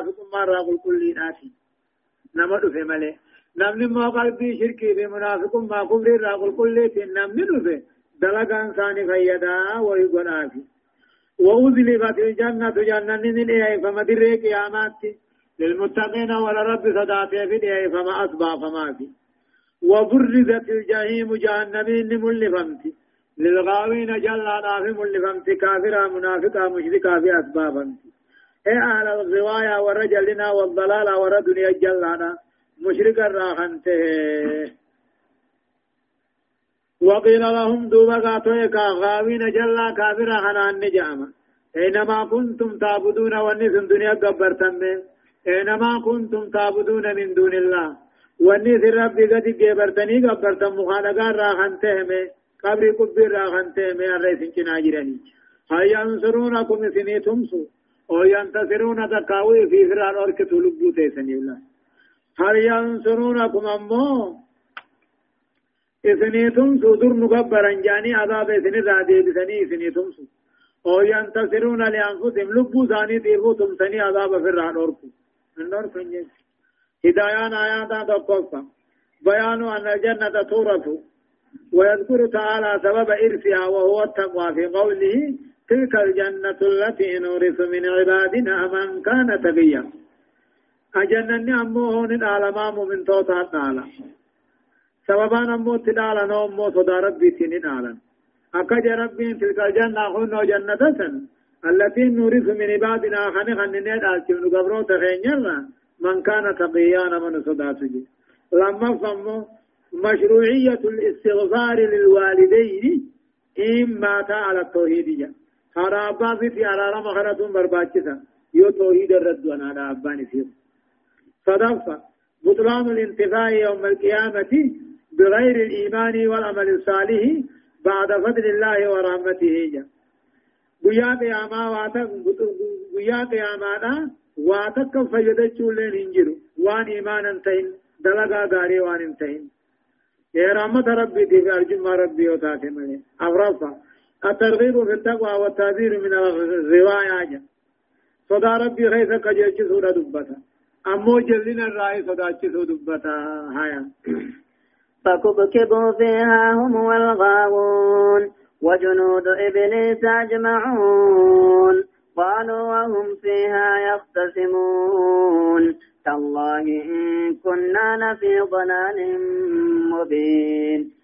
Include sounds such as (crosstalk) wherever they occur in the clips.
منافق ما راقل كل نافي نما دفه ملي نمني ما قلبي شركي في منافق ما كفر راقل كل نمني دفه دلقا انساني فيدا ويقنا في وأذلفت الجنة جنة إيه فما دري قيامات للمتقين ولا رب صداته في فما أصبح فما في وبرزت الجحيم جهنم ملفمت للغاوين جل في ملفمت كافرا منافقا مشركا في أسبابا إيه أهل الغواية ورجلنا والضلال وردنيا جلانا مشركا راخنته وقيل لهم دوبا قاتوا غاوين جلا كافرا خنان نجاما اينما كنتم تعبدون ونسن دنيا قبرتم. اينما كنتم تعبدون من دون الله. ونس ربي قد قبرتني قبرتم. مخالقا راخنتهم قبري كبير راخنتهم الرئيس جناجرني هيا ينصرونكم سني تمسو أو ينتصرون تقاوي في فرار اور كتلبو تيسني الله هل ينصرونكم امو إثني تمسو در مكبرا جاني عذاب إثني ذادي بثني إثني تمسو أو ينتصرون لأنفسهم لبو ثاني ديبو تمسني عذاب في الرحل أوركو النور فنجي هدايان آيات تقفى بيان أن الجنة تورث ويذكر تعالى سبب إرثها وهو التقوى في قوله تلك الجنة التي نورث من عبادنا من كان تقيا أجنني أمه من العالمام من توتا تعالى سببان أمو تدالا نومو صدا ربي سنين آلا أكج ربي تلك الجنة خنو جنة التي نورث من عبادنا خني خنين آلتي من قبرو تخينيرنا من كان تقيانا من صدا سجي لما فهموا مشروعية الاستغفار للوالدين إن مات على التوحيد جا خرابا في على مخرة برباچسا يو توحيد الرد وأنا أباني فيه صدفة بطلان الانتفاع يوم القيامة بغير الإيمان والعمل الصالح بعد فضل الله ورحمته جا گویا قیاما واتا گویا قیامانا واتا کم فیدچو لین انجرو وان ایمان انتهن دلگا داری وان انتهن يا رحمة ربي دي في أرجم ربي وتاتي مني أغرفة الترغيب في التقوى والتعذير من الرواية صدى ربي خيث قجلت سورة دبتا. أمو جلنا الرأي صدى سورة دبتا. هايا. (clears throat) فكبكبوا فيها هم والغاوون وجنود إبليس أجمعون. قالوا وهم فيها يختصمون. تالله إن كنا لفي ضلال مبين.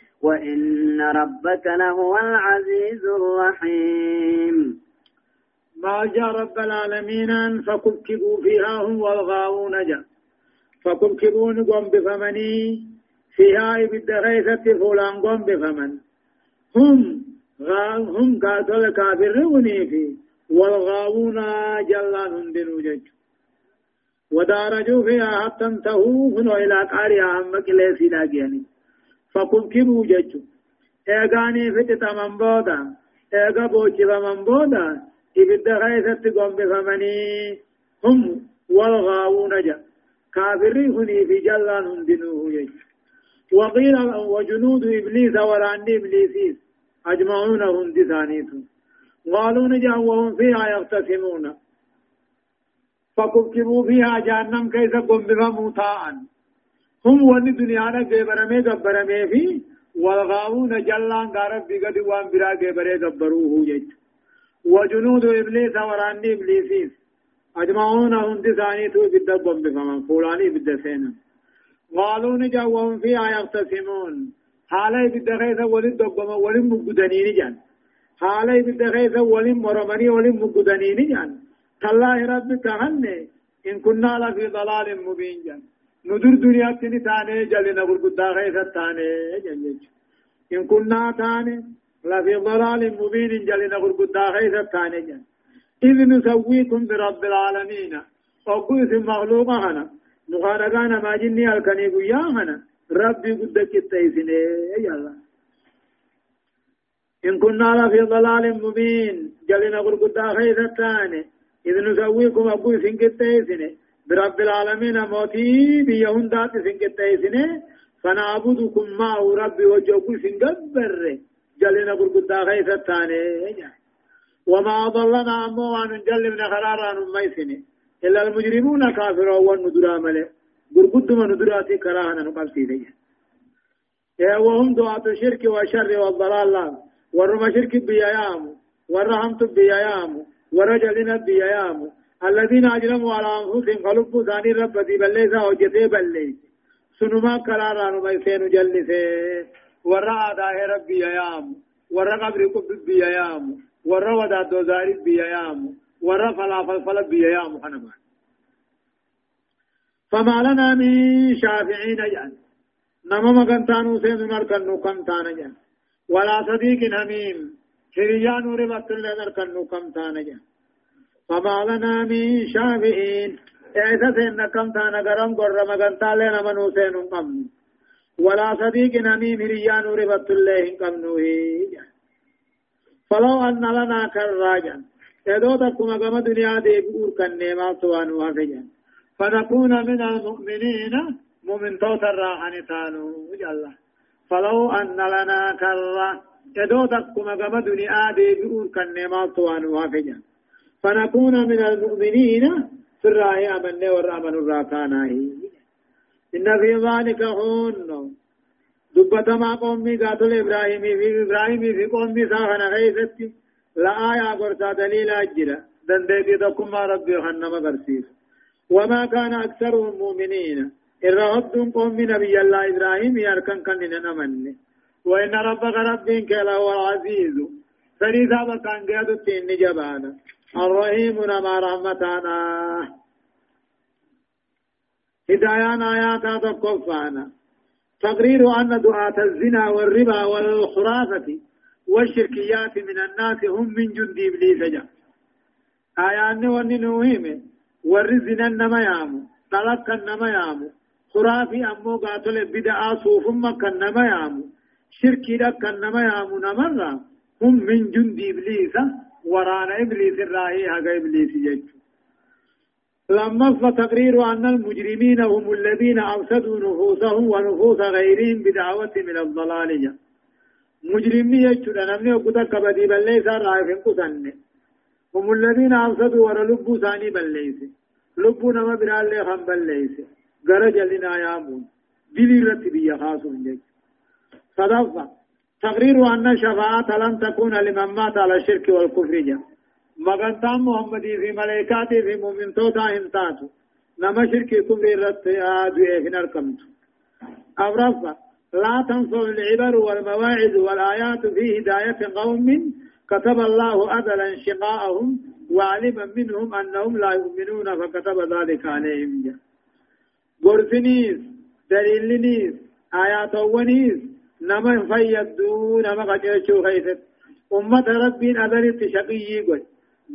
وإن ربك لهو العزيز الرحيم. ما جاء رب العالمين فكبكبوا فيها هم والغاوون جاء. فكبكبوا نقوم بفمني فيها إبدا غيثت فولان قوم بفمن. هم هم قاتل كافر ونيفي والغاوون جلان هندنو جج. ودارجوا فيها حتى انتهوا هنو إلى قارئة أمك ليسي لاقياني فكبكبوا جج ايغاني فتت من بودا ايغا بوچي من بودا إبدا غيثت قوم بفمني هم والغاوون جا كافرين هني في جلان هندنو جج وقيل وجنود إبليس وران إبليسيس أجمعون هم دثانيتهم قالوا نجا وهم فيها يختصمون فكبكبوا فيها جهنم كيف قم بفموتاء هم ون دنيا جبرمي جبرمي في والغاوون جلان غارب بقد وان برا جبري جبروه يج وجنود إبليس وران إبليسيس. أجمعون هم دثانيتهم بالدبم بفمن فولاني بالدسينم قالوا نجا وهم فيها يختصمون حالي بالدخيث ولن دقما ولن مقدنين جان. حالي بالدخيث ولن مرمني ولن مقدنين جان. تالله ربك هنه إن كنا لفي ضلال مبين جان. ندر دنيا تني تاني جلنا برقود خيث تاني جان إن كنا تاني لفي ضلال مبين جلنا برقود خيث تاني جان إذ نسويكم برب العالمين أقول في مخلوقنا مخارقانا ما جني الكني قيامنا ربي قدك التيسني يا الله إن كنا لفي ضلال مبين جلنا قرقدا خيث الثاني إذ نسويكم أبو سنك التيسني برب العالمين موتي بيهن دات سنك التيسني فنعبدكم معه ربي وجوكو سنقبر جلنا قرقدا خيث الثاني. وما ضلنا أمو وان جلنا خرارا نميسني إلا المجرمون كافرون وندرا ملئ قرقد من ندراتي كراهنا نقبتي ليه وهم دعاة الشرك والشر والضلال. ورما شرك بيايام. ورحمت بيايام. ورجلنا بيايام الذين أجرموا على أنفسهم قلوب ثاني رب دي بليسا وجتي بليس سنما قرارا نميسين جلسي. ورا آداه رب بيايام ورا قبر قب بيايام ورا ودا دوزاري بيايام ورا فلافل فل بيايام حنما فما لنا من شافعين يعني نما مكان تانو سين نركن نكم تانا جان ولا صديق حميم. هريا نور بطل نركن نكم تانا جان فما لنا من شافعين ايسا سين نكم تانا غرم قر مكان تالي نما نو سين نكم ولا صديق حميم هريا نور بطل نكم نوهي فلو أن لنا كراجا ادو تكما كما دنيا دي بور كنما سوانو هفجان فنكون من المؤمنين مؤمن توتر راحن تانو جل فلو أن لنا كرة يدو تقوم قم دنيا دي بؤر كنما طوان وافجا فنكون من المؤمنين في الرأي أمن والرأمن الراكانا إن في ذلك هون دبت ما قومي قاتل إبراهيم في إبراهيم في قومي ساخنا غيثتي لا آية قرصا دليل أجرا دندتي تقوم ربي خنما قرسيس وما كان أكثرهم مؤمنين. الرهبتم قوم نبي الله إبراهيم يركن كن نمن وإن ربك ربك لهو العزيز. فريدا بكان قياد التين جبانا. الرحيم نما رحمتانا. هدايان آيات تقفانا تقرير أن دعاة الزنا والربا والخرافة والشركيات من الناس هم من جند إبليس جاء آيان وننوهم والرزنا نما يامو. طلق نما يامو. خرافي أمو قاتل بدعا صوفم كنما يامو. شركي دا كنما يامو. نمرا هم من جند إبليس. ورانا إبليس الراهي حقا إبليس يجو لما فتقرير أن المجرمين هم الذين أفسدوا نفوسهم ونفوس غيرهم بدعوة من الضلالية مجرمي يجو نمني وقتا كبدي بل ليس رايفين قسنه هم الذين أفسدوا ورلبوا ثاني بل ليس لبوا نما برال لي خم بل ليس غرج لنا يامون دلي رتبية خاص من صدفة تقرير أن الشفاعة لن تكون لمن مات على الشرك والكفر جا مغنطان محمدي في ملائكاتي في مؤمن توتا انتاتو نما شرك كفر رت آدو إيهن الكمت أبرفة لا تنصر العبر والمواعظ والآيات في هداية قوم. كتب الله أزلا شقاءهم وعلم منهم أنهم لا يؤمنون فكتب ذلك عليهم جا. قرسنيس دليلنيس آيات ونيس نما فيدو نما قجيشو خيست أمة ربين أدرت شقيي قل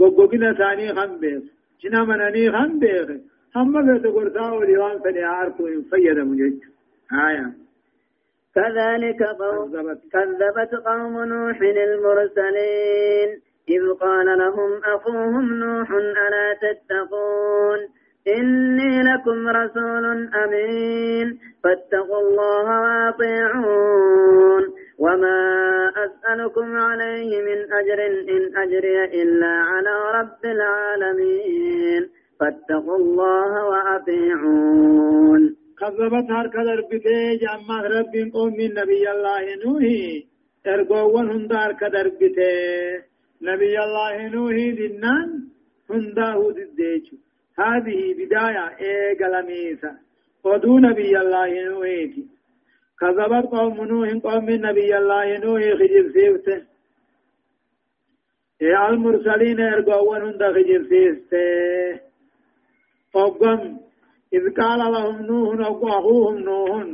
قوقنا ثاني خم بيخ جنا منني خم بيخ هم بيت قرسا وليوان فني عارفو إن فيد مجيش آية. كذلك قوم كذبت قوم نوح المرسلين. إذ قال لهم أخوهم نوح ألا تتقون؟ إني لكم رسول أمين. فاتقوا الله وأطيعون. وما أسألكم عليه من أجر إن أجري إلا على رب العالمين. فاتقوا الله وأطيعون. كذبت هركة دربتي جامع رب قوم نبي الله نوحي. ارقوان هندار كدربتي نبي الله نوحي دنان هنداه دديچو هذه بداية إيه قلميسة. ودو نبي الله نوحي كذبت قوم نوح قوم نبي الله نوح خجر سيفته. إيه المرسلين ارقوان هند خجر سيفته. وقم إذ قال لهم نوح أخوهم نوح.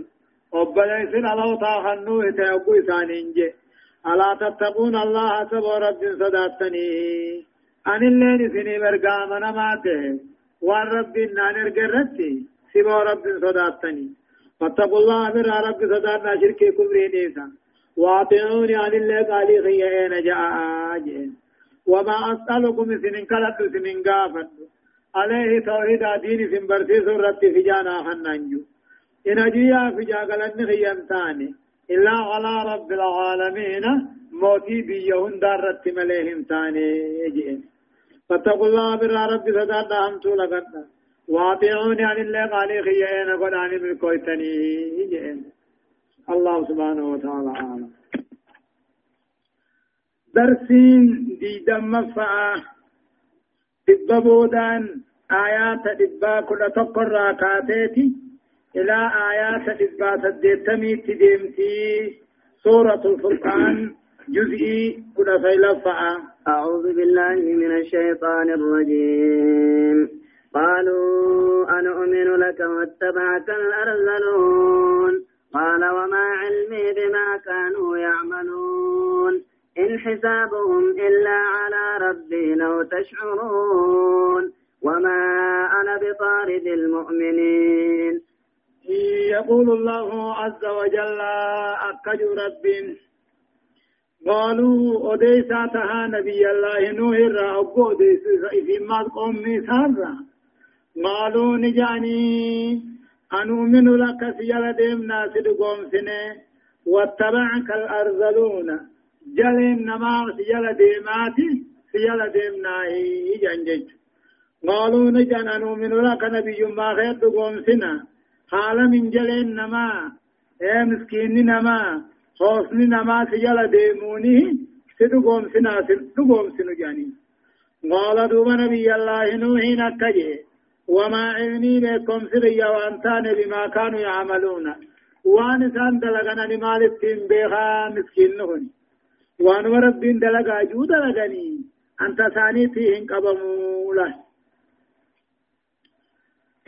وبليس الله طاها نوح تيقو إسانين ألا تتقون الله سبو رب صداتني أن اللين سني برقام نماته وان رب نان ارقرتي سمو رب صداتني فاتقوا الله من رب صداتنا شرك كفر نيسا واطعوني عن الله قال خي اين جاء وما اسالكم سنين كلت سنين غافت عليه توحيد دين سن برسيس رب في جانا خنانجو ان اجيا في جاغلن خيانتاني الا على رب العالمين موتي بيهن دارت مليهم تاني جئن فاتقوا الله بر رب صداتنا هم تولقنا واطيعوني عن الله قال خيئين قد عن بالكويتني الله سبحانه وتعالى عالم درسين دي دم فعا دبابودان آيات دبا كل تقر راكاتيتي إلى آيات دبا سديتمي تديمتي سورة الفرقان جزئي كل فيلفعا أعوذ بالله من الشيطان الرجيم. قالوا أنؤمن لك واتبعك الأرذلون؟ قال وما علمي بما كانوا يعملون. إن حسابهم إلا على ربي لو تشعرون. وما أنا بطارد المؤمنين. يقول الله عز وجل أكج رب قالوا أديسا تها نبي الله الرا أبو أديسا في ما قومي سارا قالوا نجاني أنؤمن لك سيلا ديمنا سدقوم سنة واتبعك الأرذلون جلين نما سيلا ديماتي سيلا ديمنا إيجان قالوا نجان أنؤمن لك نبي ما خير دقوم سنة حالا من جلين نما اے مسكين نما حسن نما سيلا ديموني سدقوم سنة سدقوم سنة جاني قال دوب نبي الله نوحين أكجي وما علمي بكم سريا وانتان بما كانوا يعملون. وان سان دلغنا لمال التين بيخا مسكين نهن وان وربين دلغا جو دلغني أنت ثاني فيهن قبمو له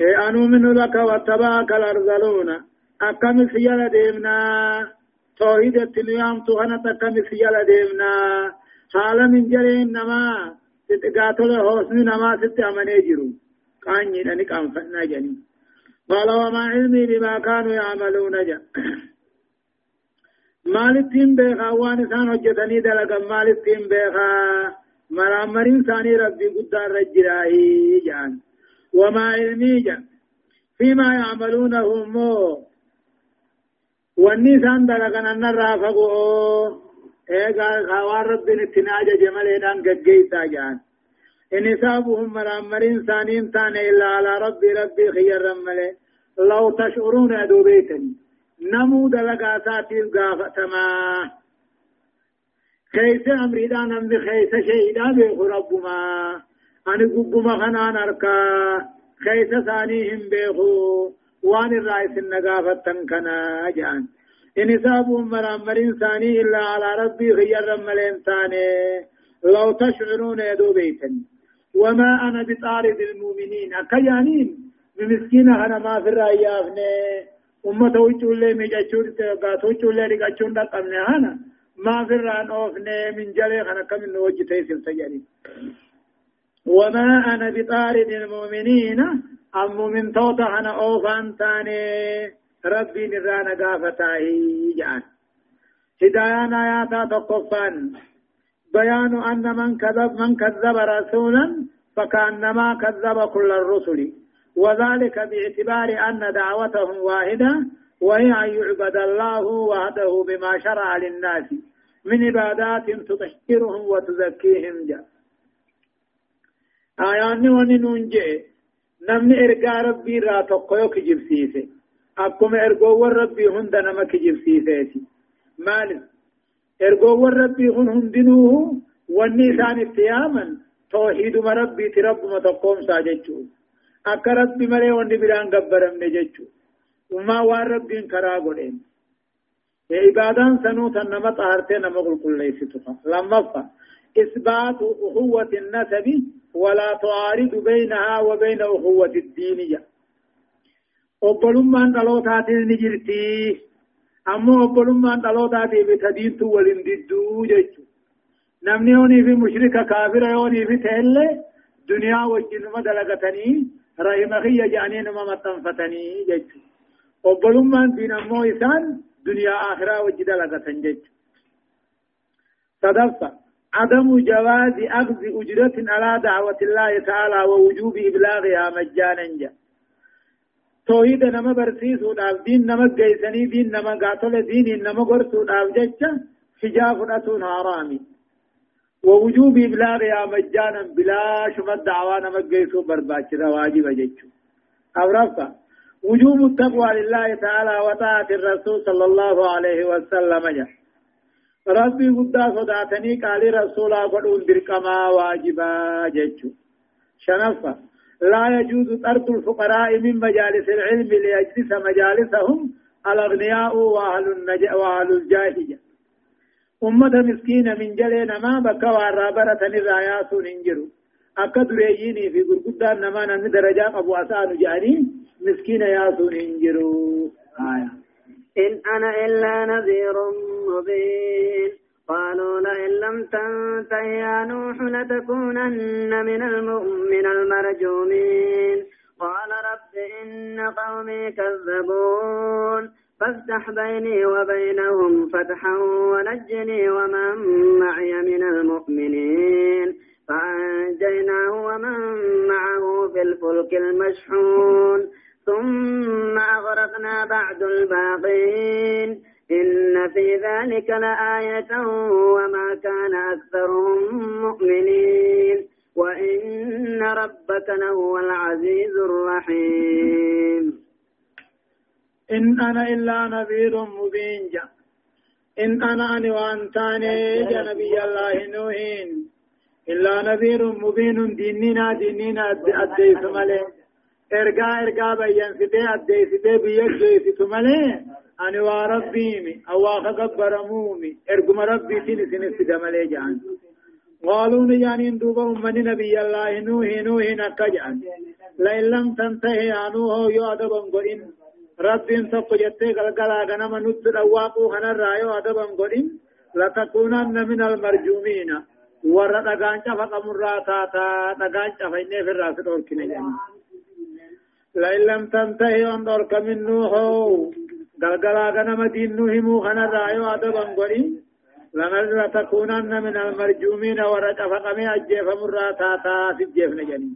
اي أنو من لك واتباك الأرذلون. اكم سيالا ديمنا توحيد التنيام تغنى تكم سيالا ديمنا حالا من جرين نما. ستقاتل حسن نما ست امني جرو. قاني لنك أنفقنا جني. قال وما علمي بما كانوا يعملون جا. مالتين بيخا وان سان دلقا. مالتين بيخا مرامرين ثاني ربي قدار رجراهي جان. وما علمي جا. فيما يعملونه مو. واني سان دلقا أن الرافقو ايقا خوار ربي نتناجة جمالين قد جان. إن حسابهم مرامرين ثانين تان إلا على ربي ربي خير ملي لو تشعرون أدو بيتني. نمو دلقا ساتيف قافتما. خيس أمري دان أمي خيس شيدا بيخ ربما. أنا قبما خنان أركا. خيس ثانيهم بيخو. وان الرئيس النقافة كنا جان. إن حسابهم مرامرين ثاني إلا على ربي خير ملين ثاني لو تشعرون يدو بيتني. وما أنا بطارد المؤمنين. أكيانين بمسكين أنا ما في الرأي أفني أمة مجاچور تغات وجول لي رغاچون دا قمنا هنا ما في الرأي أفني من جلي أنا كم نوجه تيسل سياري وما أنا بطارد المؤمنين. المؤمن توتا أنا أوفان تاني. ربي نرانا قافتاهي جان. هدايان آياتا تقفان. بيان أن من كذب من كذب رسولا فكأنما كذب كل الرسل. وذلك باعتبار أن دعوتهم واحدة وهي أن يعبد الله وحده بما شرع للناس. من عبادات تطهرهم وتزكيهم. جاء آيان وننون جئ نمني إرقى ربي را تقيو كجب سيسي. أكم إرقوا ربي هند نما كجب سيسي. مالك. ارغو ربي هن هندنوه واني ثاني اتياما توحيد ما ربي ترب ما تقوم ساججو اكا ربي مري واني بران قبرم نججو وما وان ربي انكرا قولين عبادان سنو تنما طهرتين نمغل كل ليستفا لما فا إثبات أخوة النسب ولا تعارض بينها وبين أخوة الدينية أبلما نلوتات نجرتي ammoo obbolummaan dhalootaatiif tadiintu walin didduu jechu namni yoonii fi mushrika kaafira yoonii fi ta'ellee duniyaa wajjinuma dalagatanii رحم خي جانين ما متنفتني جج وبلومان دين أمو إسان دنيا آخرة وجد لك جج صدفة عدم جواز أخذ أجرة على دعوة الله تعالى ووجوب إبلاغها مجانا جا توحيد نما دين نما جيسني دين نما قاتل دين نما قرسو داف جج حجاب أتون حرامي ووجوب إبلاغها مجانا بلا شمد دعوانا مجيسو برباچرا واجب جيشو أورفا وجوب التقوى لله تعالى وطاعة الرسول صلى الله عليه وسلم جا. ربي قدا صداتني قال رسولا قدون درقما واجبا جيشو شنفا لا يجوز طرد الفقراء من مجالس العلم ليجلس مجالسهم الأغنياء وأهل, النج... وأهل الجاهلية. أمة مسكينة من جلي نما بكا وارابرة نرايات ننجرو أكا درييني في قرقودان نما نمي درجات أبو أسان جاني مسكينة ياسو ننجرو آية إن أنا إلا نذير مبين. قالوا لئن لم تنته يا نوح لتكونن من من المرجومين. قال رب إن قومي كذبون. فافتح بيني وبينهم فتحا ونجني ومن معي من المؤمنين. فأنجيناه ومن معه في الفلك المشحون. ثم أغرقنا بعد الباقين. إن في ذلك لآية وما كان أكثرهم مؤمنين. وإن ربك لهو العزيز الرحيم. إن أنا إلا نذير مبين جا. إن أنا أني وأنتاني نبي الله نوحين. إلا نذير مبين ديننا ديننا أديس ملي إرقا إرقا بيان ستي أديس ستي بيك جيس ملي أني وربيمي أواخ قبرمومي إرقم ربي سين سين سدملي جان قالوا نجانين دوبا من نبي الله نوحي نوحي نكجان لئن لم تنتهي عنه أدبا قئن ربين تقو جتة قلقلا غنم نت رواقو خنا رايو أدبا قدين لتكونن من المرجومين ورا دغان چفا قمرا تا تا دغان چفا إنه في الراس دوركنا جاني لئن لم تنتهي أن دورك من نوحو قلقلا غنم دين نوحمو خنا رايو أدبا قدين لتكونن من المرجومين ورا چفا قمي أجيف مرا تا تا سجيفنا جاني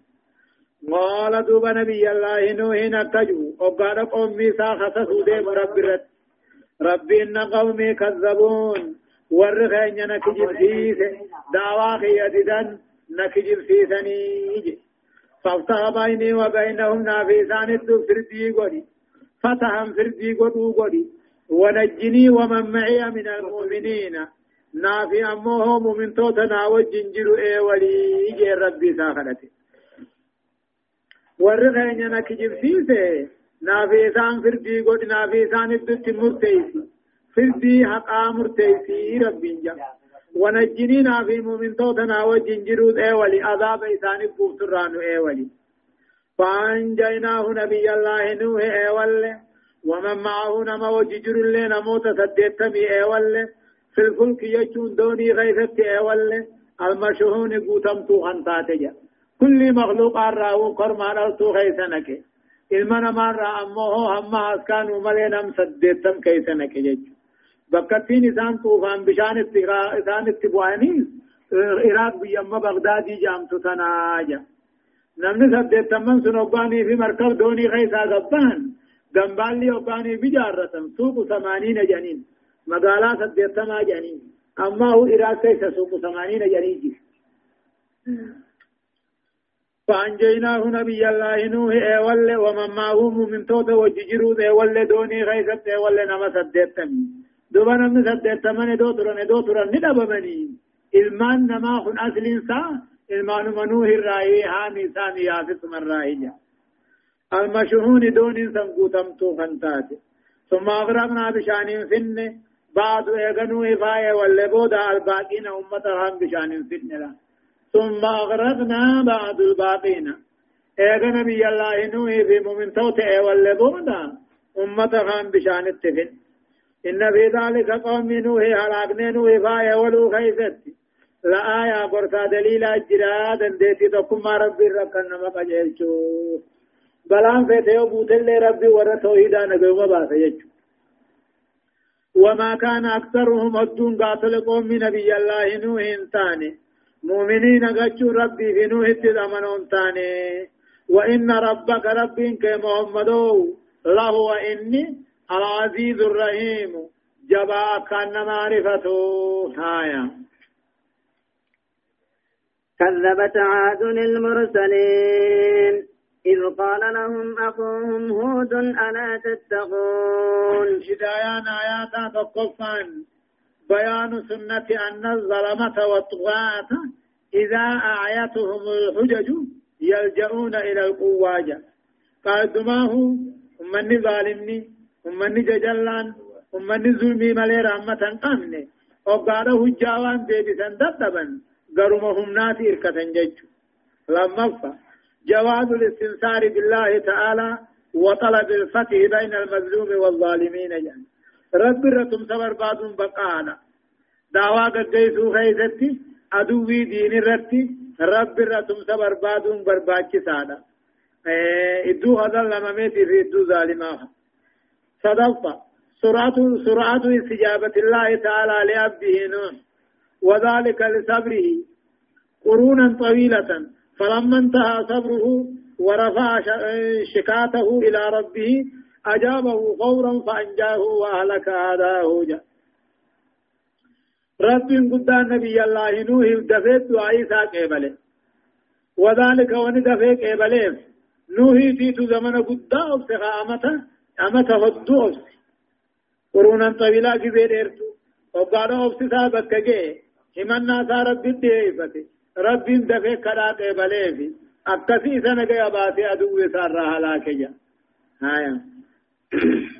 قال دوب نبي الله نوح نكجو وقال قومي ساخة سودي رب رد. ربي إن قومي كذبون. ورخين نكجب فيه. دعوا خياددا نكجب فيثني فافتح بيني وبينهم نافيسان الدو فردي قولي. فتحا فردي قولي. ونجني ومن معي من المؤمنين. نافي أموهم من توتنا وجنجلوا إيه ولي. ربي ساخنته warri keenya na kijibsiise naafi isaan firdii godhi naafi isaan iddutti murteeysi firdii haqaa murteeysi rabbiin jaa ونجني نافي مؤمن توتنا وجن جرود ايولي. عذاب إسان بوفتران ايولي. فأنجيناه نبي الله نوح ايولي. ومن معه نما وججر اللي نموت سديتمي ايولي. في الفلك يجون دوني غيثت ايولي. المشهون قوتمتو خنطاتجا كل مخلوق راهو كرما رأسو خيسنك المنا مرة أمه هم أسكانوا ملينم سدتم كيسنك جج بكتين إسان طوفان بشان إسان استبواني إراق بيما بغدادي جامتو تناجا. نمني سدتم من سنوباني في مركب دوني خيسا غبان دنبالي وباني بجارة سوق ثمانين جنين مقالا سدتم جنين أما هو إراق كيسا سوق ثمانين جنين فأنجيناه نبي الله نوح ايوال ومن معه من توت وججرود ايوال دوني غيثت ايوال نما سدتمي دوبا نمن سدتمني دو ترن دو ترن ندبمني ilmaan namaa kun asliinsaa ilmaanuma nuuhi irraayi haami isaani yaafisuma irraayija almashhuuni dooniin san guutamtuu kan taate ثم أغرقنا بشان فن بعد إيغنو إفاية واللبودا الباقين أمتهم بشان فن لا ثم أغرقنا بعد الباقين إيغا نبي الله نوح في مؤمن توت إيوال بودا أمة خان بشان التفن إن في ذلك قوم نوح هلاكنا نوح فايا ولو خيست لآية برتا دليل أجرا دنديتي تكما ربي ركنا مقجلشو بلان فيتيو بوتل ربي ورا توحيدا نجوما باسا يجو. وما كان أكثرهم الدون قاتل قوم نبي الله نوح تاني مؤمنين قجوا ربي في نوح تدمنون تاني. وإن ربك ربك محمد له وإني العزيز الرحيم. جبا كان معرفته هايا كذبت عاد المرسلين. إذ قال لهم أخوهم هود ألا تتقون؟ هدايان آيات تقفان بيان سنة أن الظلمة والطغاة إذا أعيتهم الحجج يلجؤون إلى القواجة قال دماه أمني ظالمني؟ أمني ججلان أمني ظلمي ملي رحمة قمني وقال هجاوان ديبسا دبا قرمهم ناتي إركة جج لما جواز الاستنصار بالله تعالى وطلب الفتح بين المظلوم والظالمين يعني رب رتم سبر بعض بقانا دعوا قديسو خيزتي أدوي دين رتي رب رتم سبر بعض برباك سادا إدو هذا لما ميتي في إدو صدفة سرعة سرعة استجابة الله تعالى لعبده نوح وذلك لصبره. قرونا طويلة فلما انتهى صبره ورفع شكاته إلى ربه أجابه فورا فأنجاه وأهلك هذا جاء رب قد النبي الله نوح دفت دعائي قبله وذلك وندفع قبله نوح تيت زمن قد أبسخ أمتا أمتا هدو أبس قرونا طويلة كبير إرتو وقال أبسسا بكجي همنا سارت بالدئيفة ربين دفع كرا قبله في أكسي سنة أباسي أدو سار هلاك جا هايا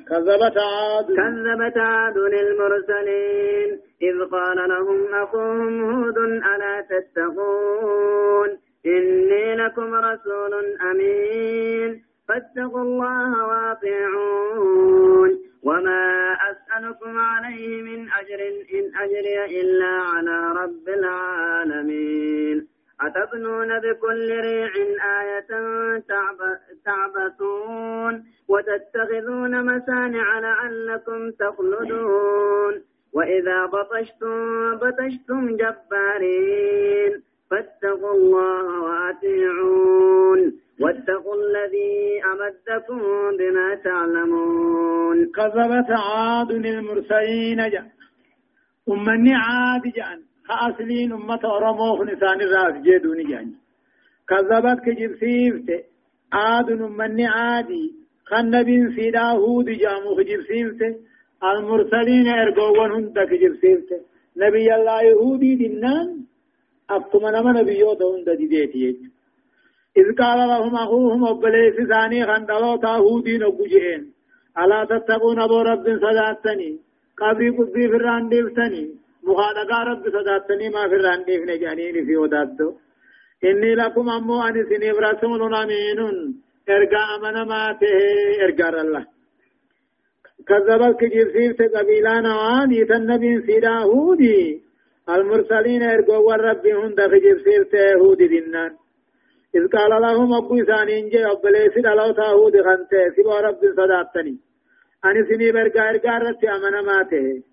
كذبت عاد كذبت عاد المرسلين إذ قال لهم أخوهم هود ألا تتقون إني لكم رسول أمين فاتقوا الله واطيعون. وما أسألكم عليه من أجر إن أجري إلا على رب العالمين. أتبنون بكل ريع آية تعبثون. وتتخذون مسانع لعلكم تخلدون. وإذا بطشتم بطشتم جبارين. فاتقوا الله وأطيعون. واتقوا الذي أمدكم بما تعلمون. كذبت عاد المرسلين جاء. أمني عاد جاء خاصلين أمة أرموه نسان الراس جيدوني جاني كذبت كجبسيفت عاد أمني عادي خنبين سيدا هود جامو كجبسيفت المرسلين إرغوون هند كجبسيفت نبي الله يهودي دنان أفتما نما نبيوت هند دي ديتي إذ قال لهم أخوهم أبليس ثاني خندلو تاهودي نبجئين ألا تتقون أبو رب صداتني؟ قبي قبي فران ديفتني. مخالقا رب صداتني ما فران ديفن جانيني في وداتو. إني لكم أمو أن سنيف رسول أمين إرقى أمن ما ته إرقى الله كذبت كجرسيف قبيلان وان يتنبين سيدا هودي. المرسلين إرقوا والرب هند كجرسيف هودي دينان. إذ قال لهم أبو إسانين جي أبليس دلو تاهود خنته سبا رب صداتني أني سني برقا إرقا رتي أمنا ماته.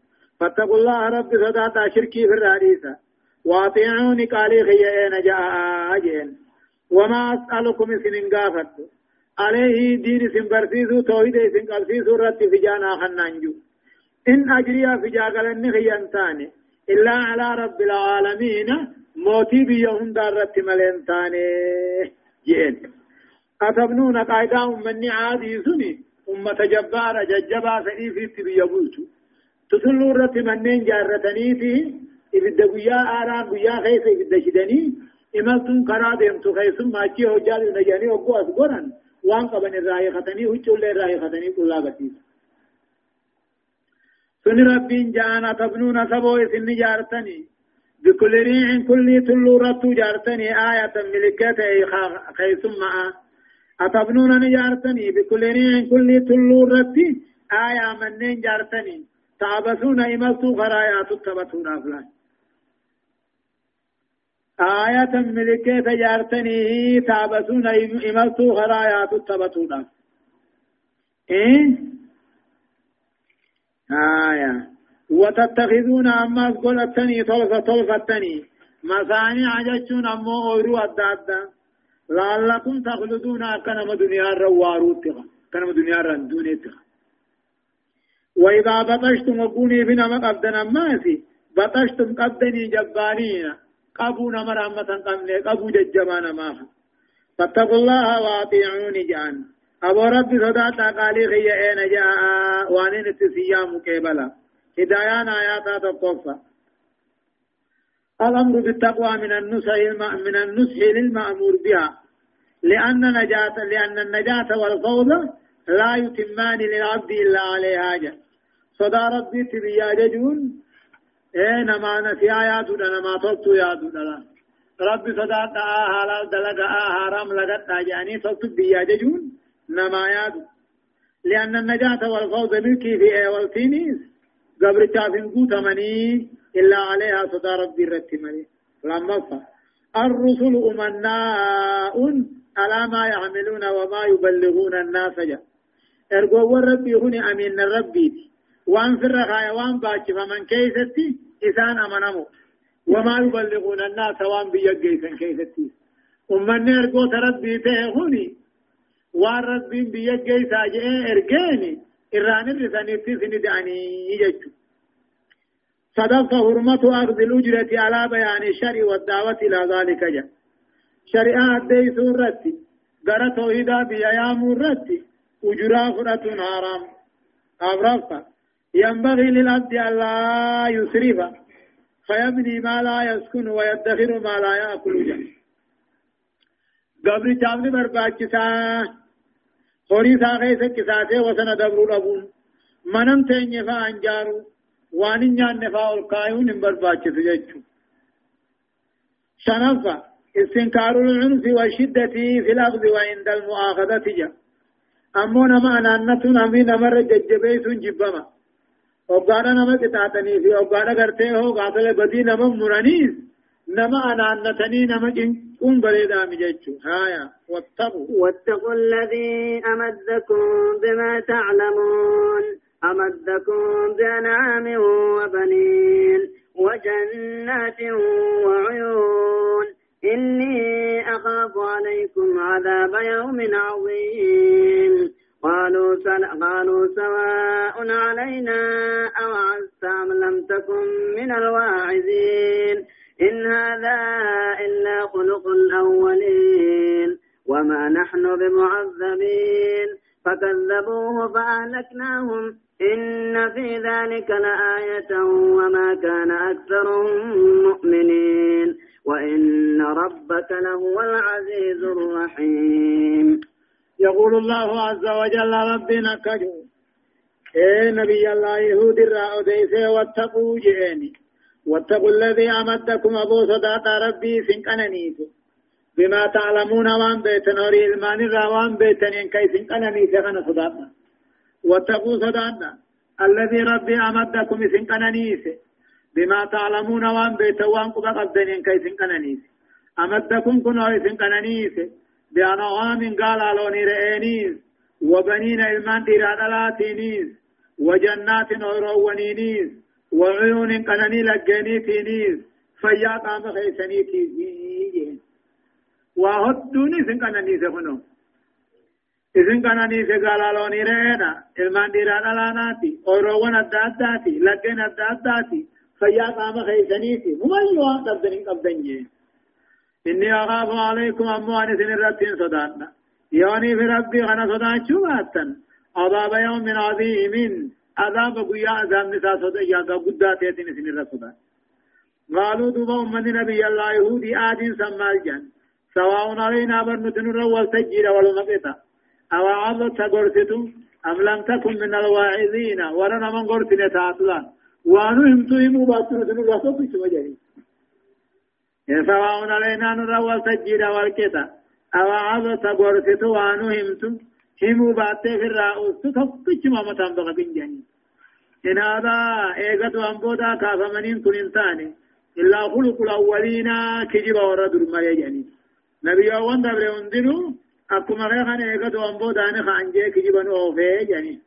فاتقوا الله رب صداتا شركي في الرئيسة واطيعوني قالي خيئين جاء أجين. وما أسألكم سنين قافت. عليه دين سن برسيسو توحيد سن قبسيسو رت في جانا خنانجو. إن أجري في جاقلن خيانتاني إلا على رب العالمين. موتي بيهم دارت ملين تاني جين أتبنون قاعدة أمني عادي سني أمة جبارة ججبا سئي في تبيبوتو تسلو رت منين جارتني في إبدا قيا آران قيا خيس إبدا شدني إمالتون كرا ديمتو خيسم ماچي هجال نجاني وقو أسقران وان قبن الرأي خطني هجول الرأي خطني كل بسيط سن ربين جانا تبنون سبو إسن جارتني بكل ريع كل تلو رتو جارتني آية ملكة خيسم معا أتبنون نجارتني بكل ريع كل تلو رتي آية منين جارتني؟ تعبسون إملتو غرايات التبتون أفلان آية ملكة تجارتني تابسون إملتو خرايات التبتونا إيه؟ آية. وتتخذون أما قلتني طلفة طلفتني مصانع جتشون أمو أورو أدادا. لعلكم تخلدون أكنم دنيا رواروتها كنم دنيا رندونتها وإذا بطشتم وقوني بنا مقبدنا ماسي بطشتم قبدني جبانين قبو نمر أمتا قمني قبو ججبان ماها فاتقوا الله وأطيعوني جان. أبو رب صداتا قالي غي اين جاء وانين التسيا مكيبلا هدايان آياتا تطفى الأمر بالتقوى من النصح من النصح للمأمور بها. لأن نجاة لأن النجاة والفوز لا يتمان للعبد إلا عليه حاجة. صدى ربي تبيا ججون. إيه نما نسي آيات نما توتو ياد دلا ربي صدى تا حلال دلقا حرام لغت يعني توتو بيا ججون. نما ياد لأن النجاة والفوز ملكي في إيه والتينيس قبر تافن قوتمني إلا عليها صدى ربي رتمني لما الرسل أمناء على ما يعملون وما يبلغون الناس جا ارجو ربي هنا أمين ربي وان في الرخايا وان باچ فمن كيستي إسان أمنمو وما يبلغون الناس وان بيجيسن كيستي أمني ارجو ربي تهوني وان ربي بيجيسا جئ ارجاني إران الرسانيتي سندعني يجتو صدق حرمة أخذ الأجرة على بيان الشرع والدعوة إلى ذلك جاء شريعة دي سورتي. غرا توحيدا بيا مرتي أجرا فرة حرام أبرفا ينبغي للعبد ألا يسرف. فيبني ما لا يسكن ويدخر ما لا يأكل جا. قبل جامن برباچسا خوري ساقه سكساته وسن دبرو لبون منم تنجي فانجارو وانين نيان نفا القايون برباچس جچو شنفا استنكار العنف والشدة في الأخذ وعند المؤاخذة جا أمو نما أنانة نمي نمر ججبيس جبما وقانا نما قطعتني في وقانا قرته هو قاتل بدي نما نما أنانتني نما جنكون بريدا مججو هايا واتقوا واتقوا الذي أمدكم بما تعلمون أمدكم بأنعام وبنين وجنات وعيون إني أخاف عليكم عذاب يوم عظيم قالوا قالوا سواء علينا أوعزت أم لم تكن من الواعزين إن هذا إلا خلق الأولين وما نحن بمعذبين. فكذبوه فأهلكناهم. إن في ذلك لآية وما كان أكثرهم مؤمنين. وإن ربك لهو العزيز الرحيم. يقول الله عز وجل ربنا كجو. اے نبي الله يهود الرأو ديسي واتقوا جئني. واتقوا الذي أمدكم أبو صداق ربي سنقننيت بما تعلمون وان بيتن وري إلمان الروان بيتن كي سنقننيت غن صداقنا واتقوا صداقنا الذي ربي أمدكم سنقننيت بما تعلمون وان بيتوان قبا قبدنين كيسن قنانيس أمدكم كنوا يسن قنانيس بأنعام قال لوني رئينيس وبنين إلمان ديرادلاتينيس وجنات أورونينيس وعيون قناني لقينيتينيس فيا قام خيسنيتي وهدوني سن kananii se gaalaloonii re'eedha ilmaan dhiiraa dhalaanaati oyroowwan adda addaati laggeen adda addaati فيا قام خيسنيتي ممن يوان قبضنين قبضن إني أخاف عليكم أموان سن الرتين صدانا يوني في ربي أنا صدان شو باتن عذاب يوم عظيم. عذاب قيا عذاب نساء صدا يا قد تيتين سن الرسول قالوا دوبا أمني نبي الله يهودي آدين سمى الجن سواء علينا برنتن الرول تجير والمقطة أو عضت تقرتتم أم لم تكن من الواعظين ورنا من قرتنا تعطلان وانو همتو همو باتنا سنو رسو بيسو مجري سواء علينا نرى والتجيد والكتا أو عظة تقرتو وانو همتو همو باتي في الرأوس تفقش ما متنبغ بنجاني إن هذا إيغة وانبودا كافمنين كن انتاني إلا خلق الأولين كجب ورد المالي يعني نبي أوان دبر هندنو أكما غيخان إيقظ وانبو داني خانجي كجب نوفي يعني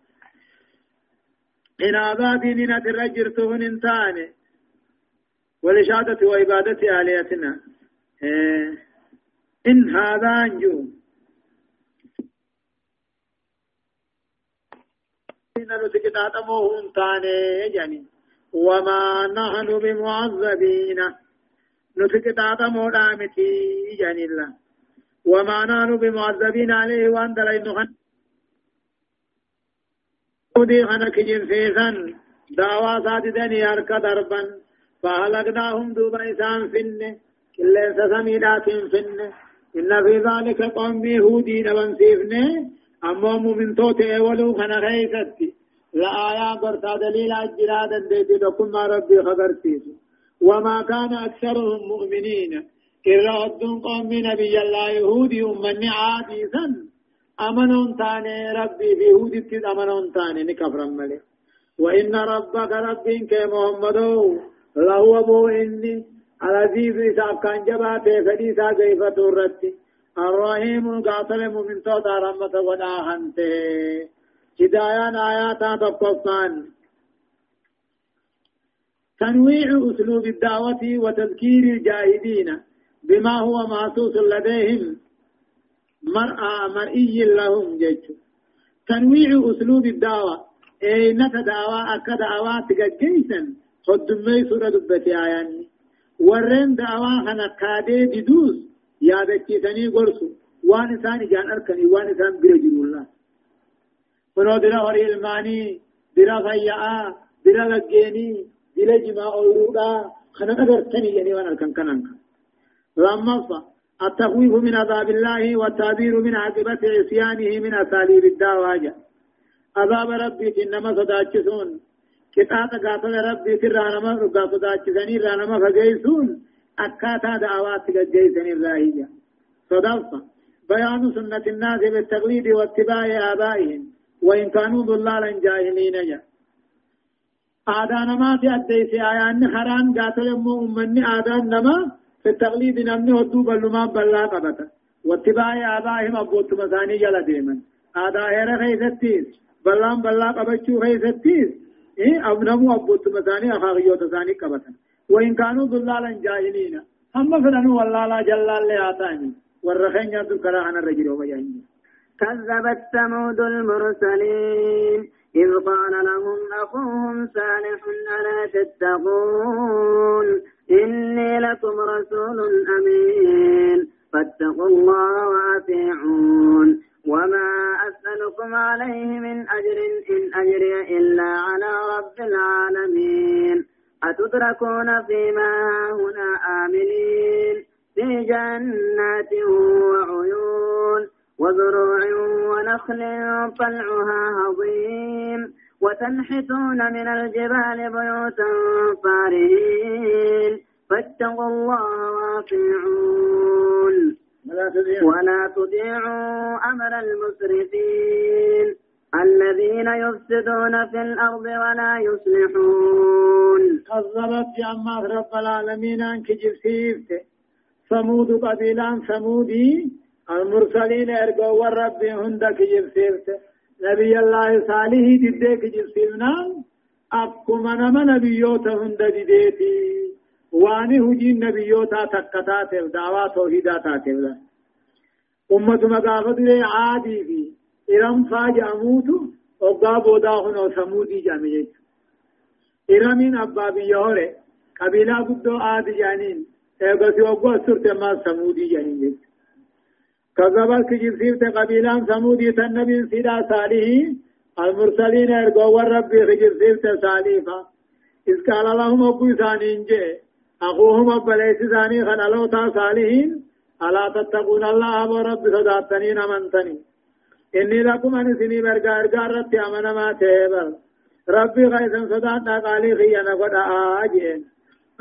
إن هذا ديننا ترجرتهن انتاني ولشهادة وعبادة آليتنا إيه إن هذا أنجو إن نتكتات موهن تاني يعني. وما نحن بمعذبين. نتكتات مودامتي يعني الله وما نحن بمعذبين عليه وان دلين نخن ودي خنك جنسيسا دعوة ساددني أركا دربا فهلقناهم دوبا إسان فنه كلين سسميدات فنه إن في ذلك قوم يهودي نبن سيفنه أما مؤمن توتي ولو خنا غيثتي لآيات برتا دليل أجرادا ديتي لكم ربي خبرتيس وما كان أكثرهم مؤمنين إلا أدن قوم نبي الله يهودي أمني عاديثا أمنون تاني ربي في يهودي تد أمنون تاني نكفر ملي وإن ربك ربك كمحمد لهو أبو إني العزيز إساف كان جباته فديسا كيف تورتي الرحيم قاتل من توتا رحمة وداهنته هدايان آيات تقفان تنويع أسلوب الدعوة وتذكير الجاهدين بما هو محسوس لديهم مرأى مرئي لهم جيش. تنويع أسلوب الدعوة. أي نتدعوى أكد دعوة تجيسا خدمي سورة دبتي آياني. ورين دعوة خنا كادي بدوس. يادكيسني قرسو وان إسان جان أركني وان إسان برجل الله kunoo dira horii ilmaanii dira fayyaa dira laggeenii dila jimaa ooluudhaa kana agartanii jedhanii waan halkan kanan لما التخويف من عذاب الله والتعبير من عاقبة عصيانه من أساليب الدعوة عذاب ربي إنما صداتشسون كتاب قاتل ربي ترانما رقا صداتشسني رانما فقيسون. أكاتا دعوات قجيسني الراهية صدفة. بيان سنة الناس بالتقليد واتباع آبائهم وإن كانوا ضلالا جاهلين. جا آدان ما في أديس آيان حرام قاتل يمو أمني آدان نما في التقليد نمني هدو بلما بلا قبتا واتباع آبائهم أبوت مساني جل ديما آدا هيرا خيستيس بلان بلا قبچو خيستيس إيه؟ أبنمو أبوت مساني أخاقيو تساني قبتا وإن كانوا ضلالا جاهلين. هم والله لا جلال لآتاني والرخين يدو كراهنا الرجل ومجاهين كذبت ثمود المرسلين. إذ قال لهم أخوهم صالح ألا تتقون؟ إني لكم رسول أمين. فاتقوا الله وأطيعون. وما أسألكم عليه من أجر إن أجري إلا على رب العالمين. أتدركون فيما هنا آمنين في جنات وعيون وزروع ونخل طلعها هضيم وتنحتون من الجبال بيوتا فارهين. فاتقوا الله وأطيعون. ولا تطيعوا أمر المسرفين. الذين يفسدون في الأرض ولا يصلحون. كذبت يا رب العالمين أنك جبسيفت ثمود قبيلان ثمودي المرسلين إرجو والرب هندك جبسيرت نبي الله صالح ديك جبسيرنا أكما نما نبيوتا هند ديتي واني هجين نبيوتا تكتات دعوة توحيدا تاتبلا أمة مقافة عادي في. إرم فاج أموت وقا بودا هنو سمودي جامعيت إرمين أبا بيهوري قبيلة قدو عادي جانين ايغسي وقو سرت ما سمودي جانين. كذبت كجبسيفت قبيلان ثمودي تنبي سيدا صالح المرسلين ارجو والرب كجبسيفت صالحا إذ قال لهم أبو ثانين جي أخوهم أبليس ثاني خلالو تا صالحين ألا تتقون الله ورب صداتنين أمنتني إني لكم أن سني برقا إرقا ربي أمنا ما تيبل ربي غيثا صداتنا قالي خيانا قد آجين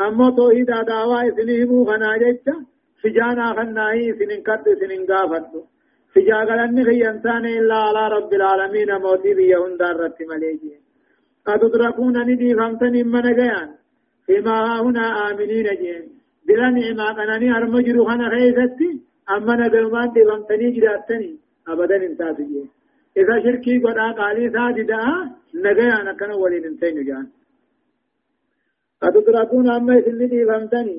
أما توحيد دعوة سنه خنا جيتشا فجانا خناهي سنين قد سنين قافت. فجاغلن خي انسان إلا على رب العالمين موتي بيهن دار رت مليجي. قد تدركون ندي فمتن من غيان فيما هنا آمنين جين بلا نعمة قناني أرمجرو خنا خيستي أما ندلمان دبمتني جراتني أبدا انتاز جين إذا شركي قد قالي ساجدا نجايا نكنا ولين انتين جان أتدركون أما يسلي دبمتني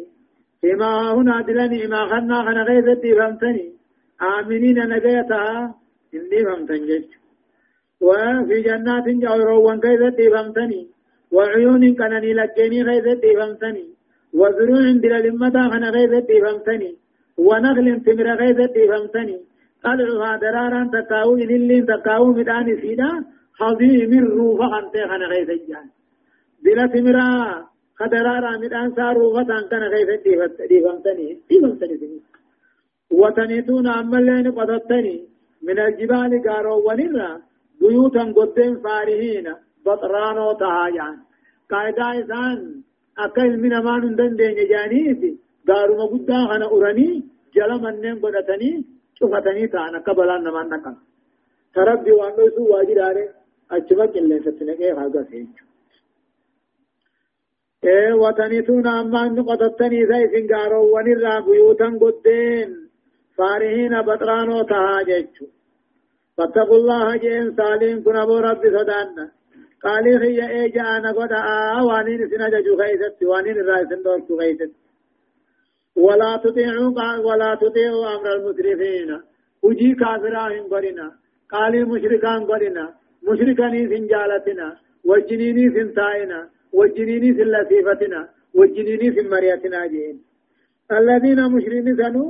فيما هنا بلا نعمة خنا خنا خيستي دبمتني آمنين نجايتها إني فهمتن جيش وفي جنات جاورو كيف ديفمتني وعيون كنني لكيني كيف ديفمتني وزروع بلا لمتا خنا كيف ديفمتني ونخل تمر كيف ديفمتني طلعها درارا تكاو إلين تكاو مدان سيدا حظيم الروح أنت خنا كيف جان بلا تمرا خدرارا مدان ساروفة كان كيف ديفمتني ديفمتني وتنيتون أمالين قدتني من الجبال قارو ونرى بيوتا قدين فارهين بطرانو تهاجان. قاعدة إسان أكل من أمان دن دين جانيسي قارو مقدا خنا أراني جل منن قدتني شفتني تانا قبلا نمان نقا تربي وانو سو واجر آره أجبك اللي ستنكي خاقا سيجو ee wataniituun ammaan qotattanii isa isin gaaroowwanirraa buyuutan goddeen faarihiina baxraanoo tahaa jechu فاتقوا الله جين سالين كن أبو رب صدانا قال هي إيجا أنا قد آوانين سنجا جو خيست وانين الرئيسن دوك خيست. ولا تطيعوا ولا تطيعوا أمر المسرفين. وجي كافراهم قرنا قال مشركان قرنا مشركاني سنجالتنا وجنيني سنتائنا وجنيني سلسيفتنا وجنيني سمريتنا جين الذين مشركين سنو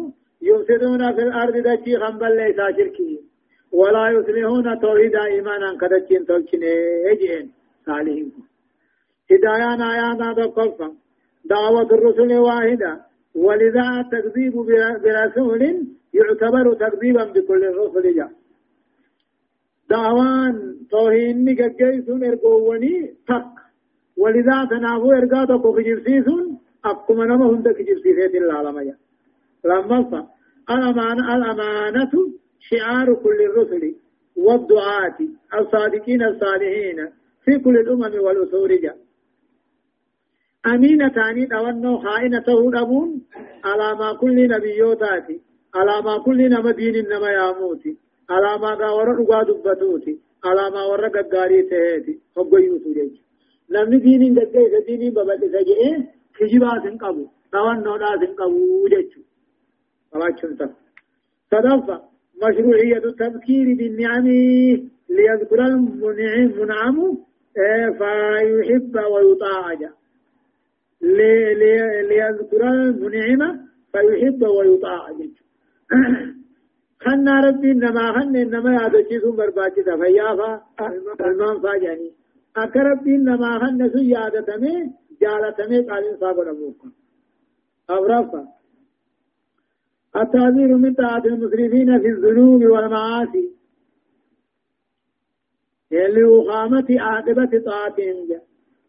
يفسدون في الأرض دجي خنبل ليس شركين ولا يصلحون توحيد إيمانا كدتين تلشين اجين صالحين. هدايان آيانا تقفا دعوة الرسل واحدة. ولذا التكذيب برسول يعتبر تكذيبا بكل الرسل جاء. دعوان توهين نجيسون إرقووني تق ولذا تنافو ارقا تقو كجرسيسون أقوم نما هند كجرسيسات العالم لما الأمانة الأمانة شعار كل الرسل والدعاة الصادقين الصالحين في كل الأمم والأسور جاء. أمينة تاني دوانو خائنة أبون على ما كل نبيوتاتي على ما كل نما دين نما ياموتي على ما غاور رغا دبتوتي على ما ور غغاري تهتي حب يوسو جيج. نمني دين غغاي دين ببل سجئ كجبا سنقبو دوانو دا سنقبو جيچو أواچن تا. صدفة مشروعية التذكير بالنعم ليذكر المنعم منعم فيحب ويطاع ليذكر المنعم فيحب ويطاع خنا ربي إنما خن إنما يادشيسون برباكي فيافا المان فاجاني. أكا ربي إنما خن سو يادتمي جالتمي قالين صابر أبوكا. أورافا التعبير من طاعة المسرفين في الذنوب والمعاصي. لوخامة عاقبة طاعتهم.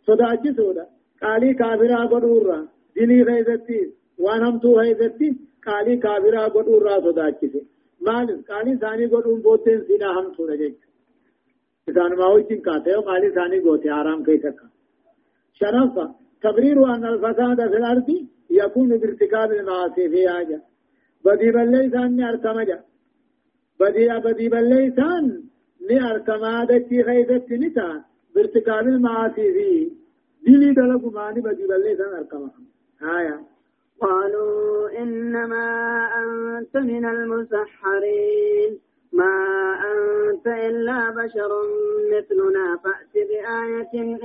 صداچ سودا. قالي كافرا قدورا دلي غيظتي وانمتو غيظتي قالي كافرا قدورا صداچ سي مال قالي ثاني قدون بوتين سينا هم سودا جيك إذن ما وجين كاته قالي ثاني قوتي آرام كي تكا شرفا تقرير أن الفساد في الأرض يكون بارتكاب المعاصي في حاجة بدي بليسان ني ارتمجا بدي بدي بليسان ني ارتما دتي خيدت نتا بارتكاب المعاصي في ديني دلقوا ماني بدي بليسان ارتما هايا قالوا إنما أنت من المسحرين. ما أنت إلا بشر مثلنا. فأت بآية إن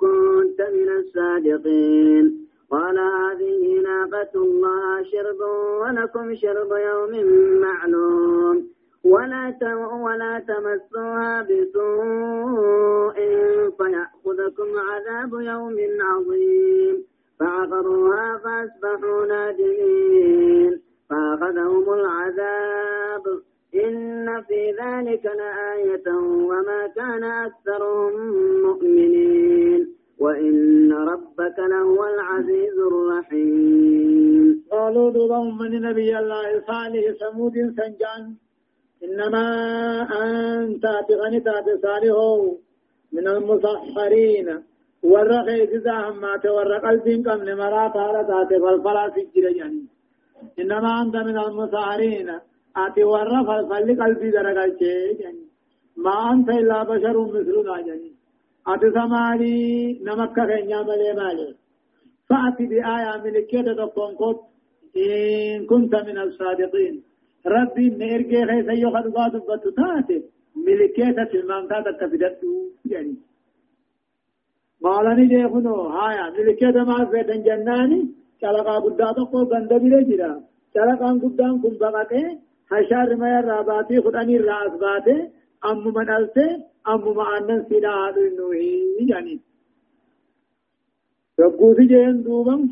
كنت من الصادقين. قال هذه ناقة الله شرب ولكم شرب يوم معلوم. ولا ولا تمسوها بسوء فيأخذكم عذاب يوم عظيم. فعقروها فأصبحوا نادمين. فأخذهم العذاب. إن في ذلك لآية وما كان أكثرهم مؤمنين. وإن ربك لهو العزيز الرحيم. قالوا دوبهم من نبي الله صالح ثمود سنجان. إنما أنت تغني صالح من المسحرين. ورق إذا همات ورق قلبين قم نمرا تارة فالفلا سجر يعني. إنما أنت من المسارين آتي ورق فالفل قلبي درقل يعني. ما أنت إلا بشر مثلنا يعني. آتي سمالي نمك خينيا ملي مالي. فأتي بآية ملكية تقوم قد إن كنت من الصادقين. ربي نرجع خيس يوخد قاد بتتاتي ملكية المامتات تفيدت يعني مالني دي خنو هايا. ملكية ما فيدن جناني چلقا قدا تقو گند بله جرا چلقا قدان کن بغته حشار ما راباتی خدانی راس باته ام منالته ام معنن سیدا آدو نوحی یعنی ربوسی جهن دوبم.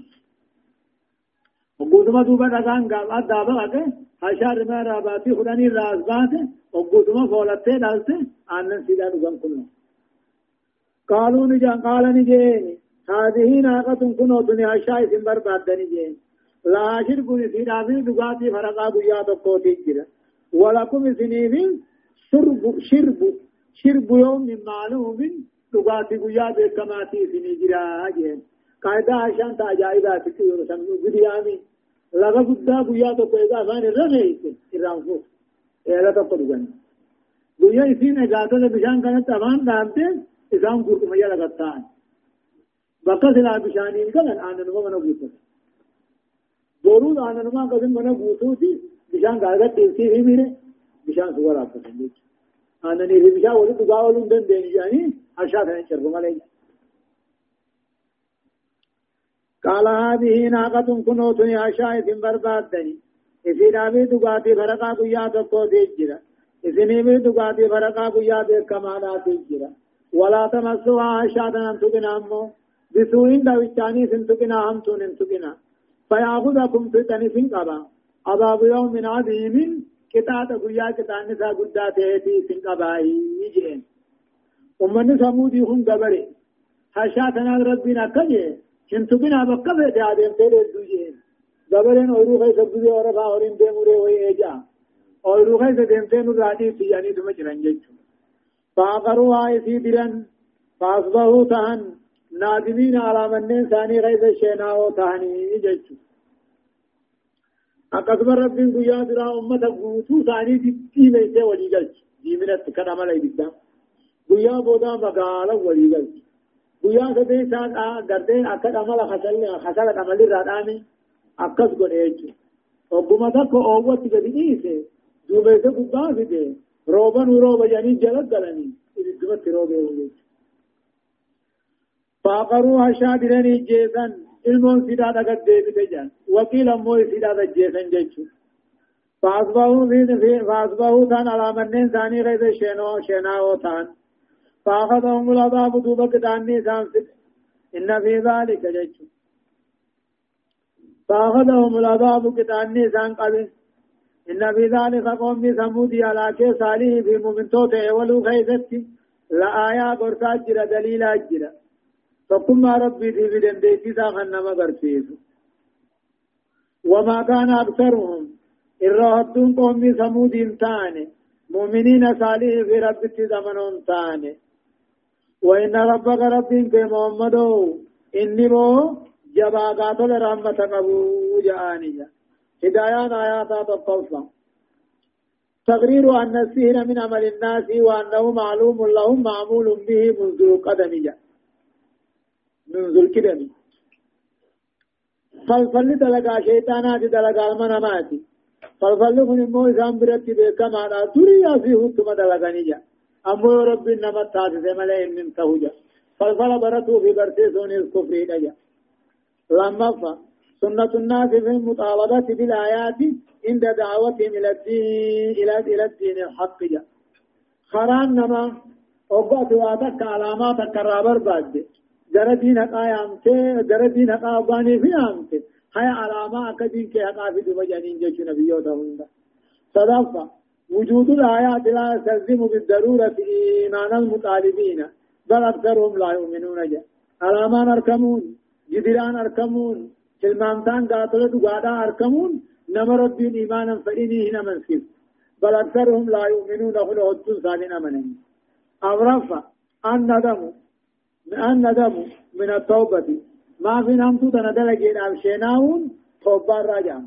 وقوتما دوبا دغان غابا دابا اگه حشار ما راباتی خدانی راس باته وقوتما فولته دالته آنن سیدا دوگم کنو قالوا نجا قال نجين هذه ناقة كنو دنيا شايف برباد نجين لا شرب في رابي دغاتي فرقا بيا تقوتي جرا ولكم سنين شرب شرب شرب يوم معلوم دغاتي بيا بكماتي سنين جرا قاعدة عشان تاجايبات كيو سمو بديامي لغا قدا بيا تقويدا فان الرميت الرانفو إلا تقول بيا يسين اجازة بشان كانت أمان دامتين إسام قرق ميا لغتان بقى سلا بشانين كان آنا نما منا بوتو. دورو آنا نما قسم منا بوتو تي بشان غاغا تلسي هي ميرے بشان سوار آپ پسند آنا ني هي بشان ولي تقا ولو دن دين جاني أرشاد ہے چرب ملے قال هذه ناقة كنوت يا شايف برباد دني إذا نامي دقاتي فرقا قيا تقو ديجرا إذا نامي دقاتي فرقا قيا ديك كمانا تيجرا ولا تمسوا شادا أن تقنا أمو. بسوء دوشاني سنتقنا هم تون انتقنا فيأخذكم في تنفين قبا. عذاب يوم عظيم كتاب قيا كتاب نساء قدات هيتي سنقبائي يجين أمني سمودي هم قبري. حشاتنا ربنا كجي سنتقنا بقبه تعدين تيري الدوجين قبرين أورو خيس الدوجي ورفا ورين ديموري وي إيجا أورو خيس ديمتين رادي تياني دمجرن جيشو فاقروا آيسي درن فاصبحوا تهن. نادمين على من ثاني غيظ الشيناو تهني ججو أقسم ربي قيا درا أمة قوتو ثاني دي ليسي ولي جلج دي من التكن عمل ايدتا قيا بودا مقالا ولي جلج قيا سبي ساق قردين أكد عمل خسل خسل عمل الرادامي أقس قد ايجو وقما تكو أوت قد إيسي دوبيسي قبا فيدي روبا وروبا جاني جلد قلني إذا دمت روبا وجيت فاقروها شادرين جيسا ilmoon sidaa dhagat deebite jan waqiil ammoo sidaa ajjeesan jechu فأصبحوا تان على منين ثاني غيظ شينو شيناو تان فأخذهم العذاب دوبا كتاني سامسك إن في ذلك جيش. فأخذهم العذاب كتاني سان قبل. إن في ذلك قوم ثمود على كي صالح في مؤمنتوت ولو خيزت. لآية قرصا جرى دليل جرى فقم ربي في بدن ديتي ساخن نما قرسيس وما كان أكثرهم. إرهدون قوم ثمود تاني. مؤمنين صالح في ربك زمنون تاني. وإن ربك ربك محمد إني مو جبا قاتل رحمة قبو جانيا هدايان آيات الطوفة تقرير أن السهر من عمل الناس وأنه معلوم لهم معمول به منذ قدمية منذ الكدم فالفل دلقا شيطانات دلقا المناماتي فالفل من مو إسان برتي بيكا معنا تريا في حكم دلقا نجا. أمو رب إنما تاسس ملئ من تهجا فالفل برتو في برتسون الكفر نجا لما فا سنة الناس في المطالبة بالآيات عند دعوتهم إلى الدين إلى إلى الدين الحق جاء خران نما أبغى تواتك علامات كرابر بعد. جرى دين حقا يامته جرى دين حقا أباني في يامته هاي علامة أكدين كي حقا في دو جانين جيش نبيو تهوندا صدفة وجود الآيات لا يستلزم بالضرورة إيمان المطالبين بل أكثرهم لا يؤمنون. جاء علامات أركمون جدران أركمون تلمامتان قاتل دقادا أركمون نما ربين إيمانا فإني هنا منسيب بل أكثرهم لا يؤمنون هنا هدتون سالين أمنين. أمرفا الندم أن ندم من التوبة. ما في نمتو تندلق إلى شيناون توبة رجع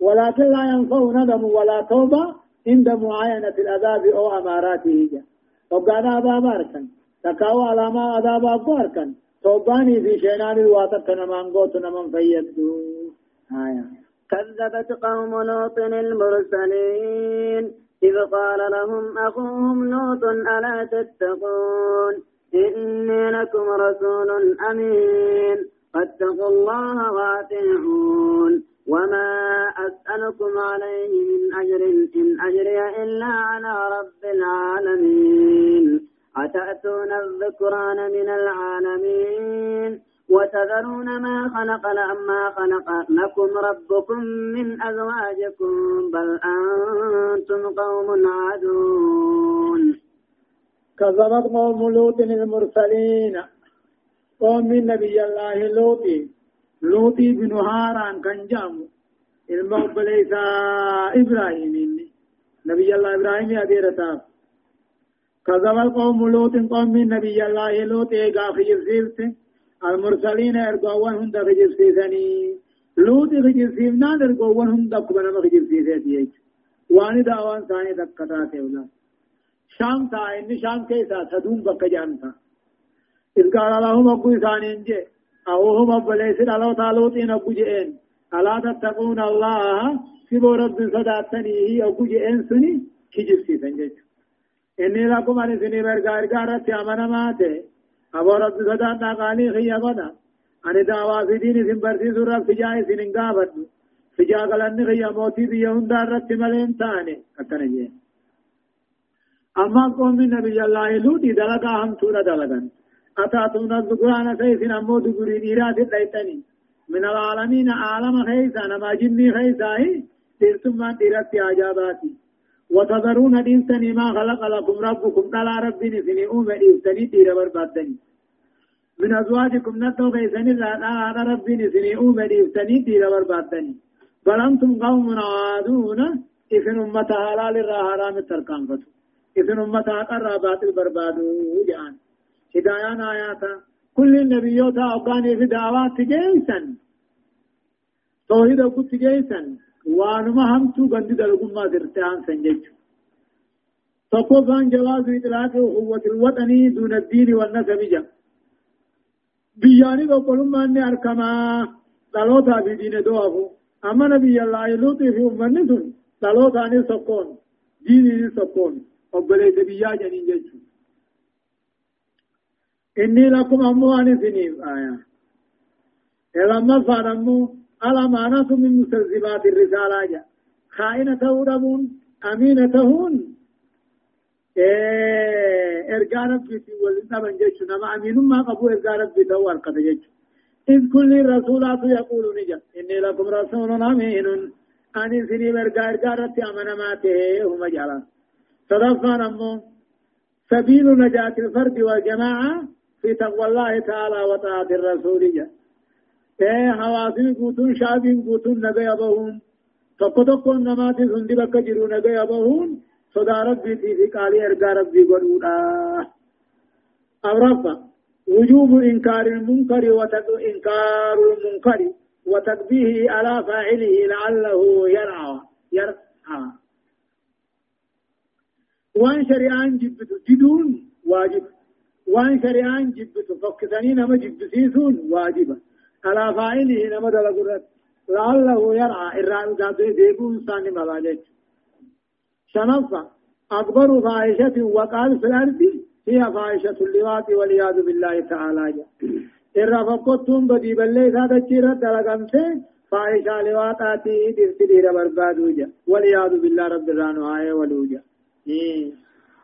ولكن لا ينفع ندم ولا توبة عند معاينة العذاب أو أماراته وقال عذاب أركن تكاو علامة عذاب أركن توباني في شينان الواتق نمان قوت نمان فيدو آية كذبت قوم لوط المرسلين. إذ قال لهم أخوهم لوط ألا تتقون؟ إني لكم رسول أمين. فاتقوا الله وأطيعون. وما أسألكم عليه من أجر إن أجري إلا على رب العالمين أتأتون الذكران من العالمين وتذرون ما خلق ما خلق لكم ربكم من أزواجكم بل أنتم قوم عادون كذبت قوم لوط المرسلين قوم من نبي الله لوط لوط بن هاران كان جامو الموت ليس إبراهيم نبي الله إبراهيم أديرتاف كذبت قوم لوط قوم من نبي الله لوط إيقا خجر سيلته المرسلين ارغوان هند خجر سيساني لوط خجر سيفنان ارغوان هند كبنا خجر سيساني واني دعوان ثاني دكتات اولا. شام تا ان شام كيسا تدوم بك جانتا إذ قال لهم أبو ثاني انجي أو هم أبو ليس الله تعالى تين أبو جئين ألا تتقون الله؟ سبو رب صداتني. أبو جئين سني؟ كجر سيسان إني لكم أن سني برغار غارت أمنا ماته. أبو رب صداتنا قالي خي أبدا أن دعوا في دين سن برسي سورة فجاء سنين قابد فجاء قلن خي موتي بيهن دارت ملين تاني. أتنا جيه أما قوم من الله لودي دلقا هم تورا دلقا. أتاتون الذكران خيسين أمو دقوري ديرات الليتني. من العالمين عالم خيسا نما جني خيسا تلتم من ديرات عجاباتي. وتذرون دينتني ما خلق لكم ربكم قال ربي نسني أم دينتني دير بربادني. من أزواجكم نتو خيسني لا ربي نسني أم دينتني دير بربادني. بل أنتم قوم عادون إذن أمة حلال الرحرام التركان فتو. إذن أمة أقرى باطل بربادو جان هدايان آياتا كل النبيوت أقاني في دعوات جيسا توحيد أقود جيسا وانما همتو بندي دلقم ما درتان سنجج تقوفان جواز إطلاق قوة الوطني دون الدين والنسب جا بياني بقولون ما أني أركما دلوتا في دين دوافو أما نبي الله يلوتي في أمنتون دلوتا ني سكون ديني biyyaa jedhin jechuudha. Inni lakkuma ammoo ani isiniif aayaa. lammaffaan ammoo alamaanatu min musalzibaati risaalaa jedha. Kaa'ina ta'uu dhabuun, amiina ta'uun ergaa rabbiitiin waliin dhaban jechuudha. Nama aminummaa qabu ergaa rabbii ta'uu harkata jechuudha. إذ كل رسولات يقول نجا إني لكم رسول أمين أن سني برقا إرقا رتي أمنا ماته هم جعلان صدفا نمو سبيل نجاة الفرد والجماعة في تقوى الله تعالى وطاعة الرسول جاء إيه حواسي قوتون شعبين قوتون نبي tokko namaati hundi bakka jiru nagaya bahuun sodaa rabbiitii fi qaalii ergaa rabbii godhuudha. Afraffa wujuubu inkaari munkari inkaaru munkari وتقبيه على فاعله لعله يرعى يرعى وان شريان جبتو جدون واجب وان شريان جبتو فكتني نما جبتسيسون واجبا. على فاعله نما دلقرت لعله يرعى إرعى ذاته ديبون ثاني مبالج شنفة أكبر فاحشة وقال في الأرض هي فاحشة اللواط والعياذ بالله تعالى إرى فقطتم بدي بلي ذات الشيرة دلقمته فاحشة لواطاتي دفتي دير بربادوجا والعياذ بالله رب الرانو آية ولوجا.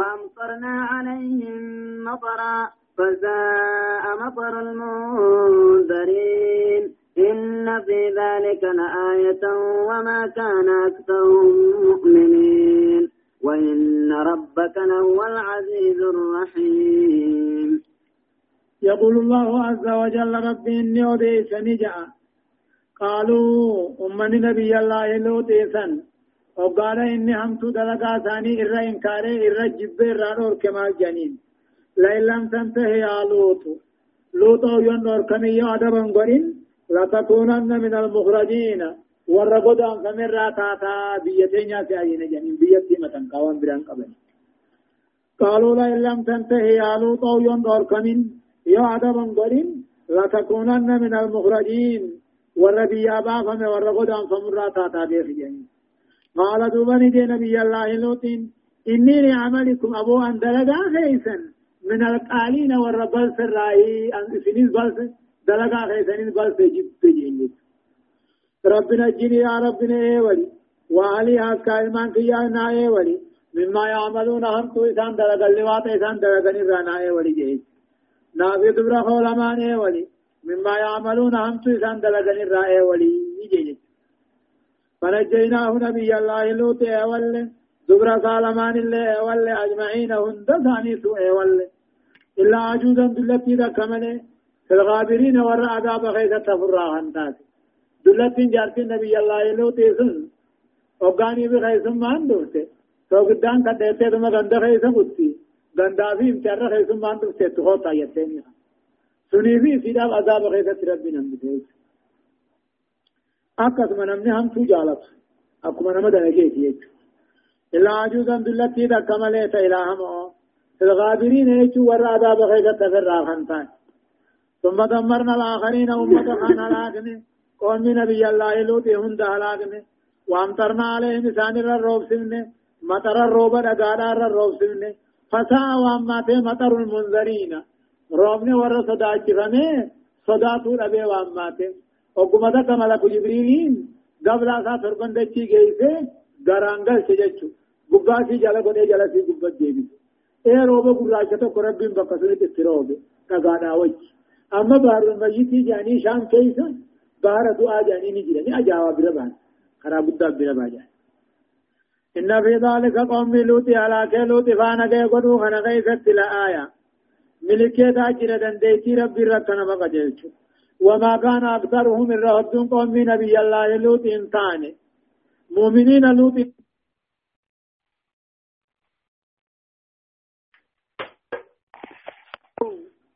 وأمطرنا عليهم مطرا فساء مطر المنذرين. في ذلك لآية وما كان أكثرهم مؤمنين. وإن ربك لهو العزيز الرحيم. يقول الله عز وجل ربي إني أديس نجأ قالوا أمني نبي الله لوتيسا وقال إني همت دلقا ثاني إرى إنكاري إرى جبه إرى نور كما جنين لئن لم تنتهي يا لوط لوط ينور كمي أدبا قرين لتكونن من المخرجين ورقود أن فمن راتاتا بيتين يا سيئين جنين بيتي متن قوان بران قبل قالوا لئن لم تنتهي يا لوط ينور كمين يا أدبا قرين لتكونن من المخرجين وربي أبا فمن ورقود أن فمن راتاتا بيتين قال دوبني دي نبي الله لوطين إني لعملكم أبو أن دلقا خيسا من القالين والربل سرائي أن سنين بلس دلقا خيسا بلس جبت جينيت ربنا جيني يا ربنا إيه وعلي هاسكا إلمان كيا نا إيه مما يعملون هم تو إسان دلقا إسان دلقا جيد نافي دبرا خولمان ولي مما يعملون هم تو إسان دلقا فنجيناه نبي الله لوط أول دبر سالمان الله أول أجمعين هند ثاني سوء أول. إلا عجوزا دلتي ذا كمنه في الغابرين ور عذاب غيث تفرا هندات. دلتي جارتي نبي الله لوط سن وغاني بغيث ما اندوته تو قدان كدته تم غند غيث قتي غندا في امتر غيث ما اندوته تخوتا يتني سني في عذاب غيث ربنا نمته akkasuma namni hamtuu jaalatu akkuma nama dalageeti jechuudha. إلا عجوزا دلتي ذاك مليت إلى همو الغابرين يجوا ورا عذاب خيزة تفرع خنتان ثم دمرنا الآخرين أمة خان هلاكني قوم نبي الله لوط هند هلاكني وامطرنا عليهم سانر الروب سمني مطر الروب دقالا الروب سمني فساء وامات مطر المنذرين روبني ورا صدا جرمي صدا طول أبي وامات وقم ذاك ملك جبريل قبل أسا تربن غرانگل سجچو گبا سی جلا گنے جلا سی گبت دیبی اے روبا گراچا تو قربین بقصلی تسروبه تغادا وچ اما بار المجيتي جاني شام كيسا بار دعا جاني نجرني اجاوا بربان خراب الدب بربان إن في ذلك قوم لوط على كلوط فانا كي قدو خنا كيست لآية ملكي تاجر دنديتي ربي ركنا مقجلتو وما كان أكثرهم من رهبتون قوم نبي الله لوط إنسان مؤمنين لوط.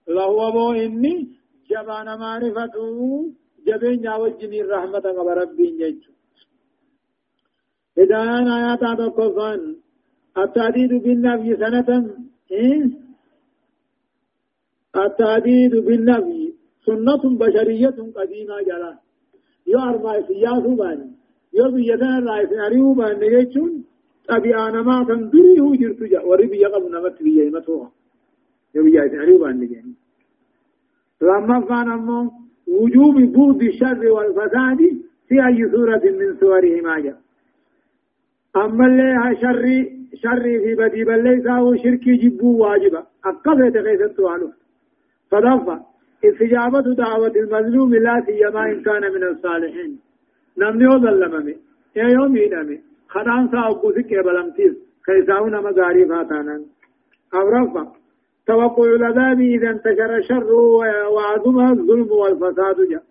لهو بو إني جبان معرفته جبين وجني الرحمة ربي جيجو هدايان آيات تقفان التعديد بالنبي سنة إيه؟ التعديد بالنبي سنة بشرية قديمة جلا يو أرمى سياسو باني يو بيدان رأي سنعريو باني يجون أبي آنا ما تندري هو جرتو جا. وري بيا قبل نمت بيا يمتوها يو بيا سنعريو باني جاني لما كان أمو. وجوب بود الشر والفساد في أي سورة من سورهما جاء أما اللي شر شر في بدي بل ليس هو شرك جبو واجبا. أقفت غيثت عنه فضفا استجابة دعوة المظلوم لا سيما إن كان من الصالحين. نمني وظلممي يا يوم يدمي خدان سا أقوسك بلمتيز. خيساونا مغاري فاتانا أو رفع توقع العذاب إذا انتشر الشر وعظم الظلم والفساد جاء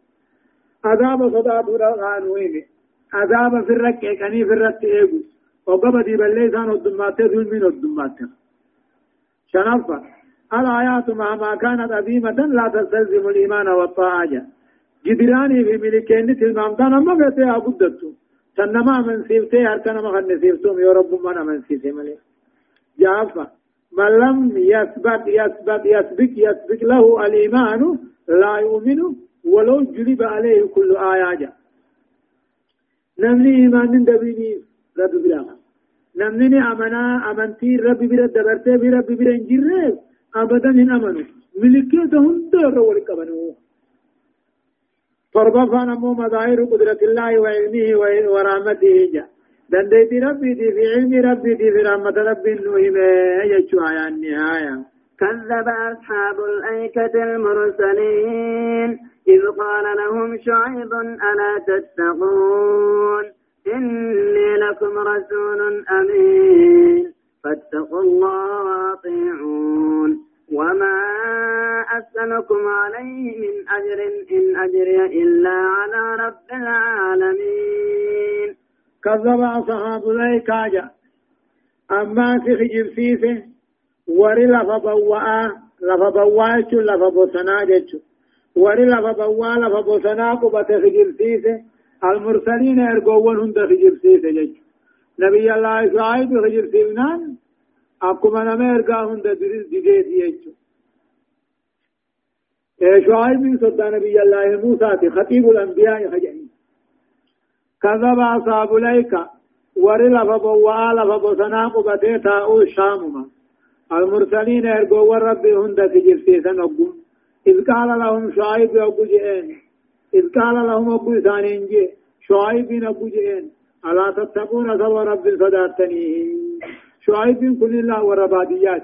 عذاب صدات رغانوين عذاب في الرك كني في الرك إيغو وقبضي بليسان الدمات ظلمين الدمات. شنفة الآيات مهما كانت عظيمة لا تستلزم الإيمان والطاعة. جدراني في ملكين تلمامتان أما فتي أبدتو تنما من سيفتي هركنا ما خن سيفتم يا رب ما من سيفتي ملك جافا. من لم يسبق يسبق يسبق يسبق له الإيمان لا يؤمن ولو جلب عليه كل آية نمني إيمان دبيني رب بلا نمني أمنا أمنتي رب بلا دبرتي برب بلا انجرب أبدا من أمنوا. ملكيتهم دور ولكبنوا فرضفان مو مظاهر قدرة الله وعلمه ورحمته جاء دنديت ربي دي في علم ربي دي في رحمة ربي النوهم يجوا النهاية. كذب أصحاب الأيكة المرسلين. إذ قال لهم شعيب ألا تتقون؟ إني لكم رسول أمين. فاتقوا الله واطيعون. وما أسألكم عليه من أجر إن أجري إلا على رب العالمين. كذب أصحاب الأيكاجة أما في خجب سيسه وري لفبواء لفبواء لفبوسنا جتشو وري لفبواء لفبوسنا قبة خجب سيسه المرسلين ارقوون هند خجب سيسه جتشو نبي الله شعيب خجب سيبنان أكما نما ارقا هند ديدي جتشو شعيب صدى نبي الله موسى خطيب الأنبياء خجعين كذب أصحاب الأيكة وري لفبواء لفبوسنا قبة تاؤ الشامما المرسلين ارجو ربي هند تجرسيسن أقوم إذ قال لهم شعيب أبو جئين إذ قال لهم أبو ثانين جي شعيب أبو جئين ألا تتقون سوى رب صداتني شعيب كل الله ورباديات.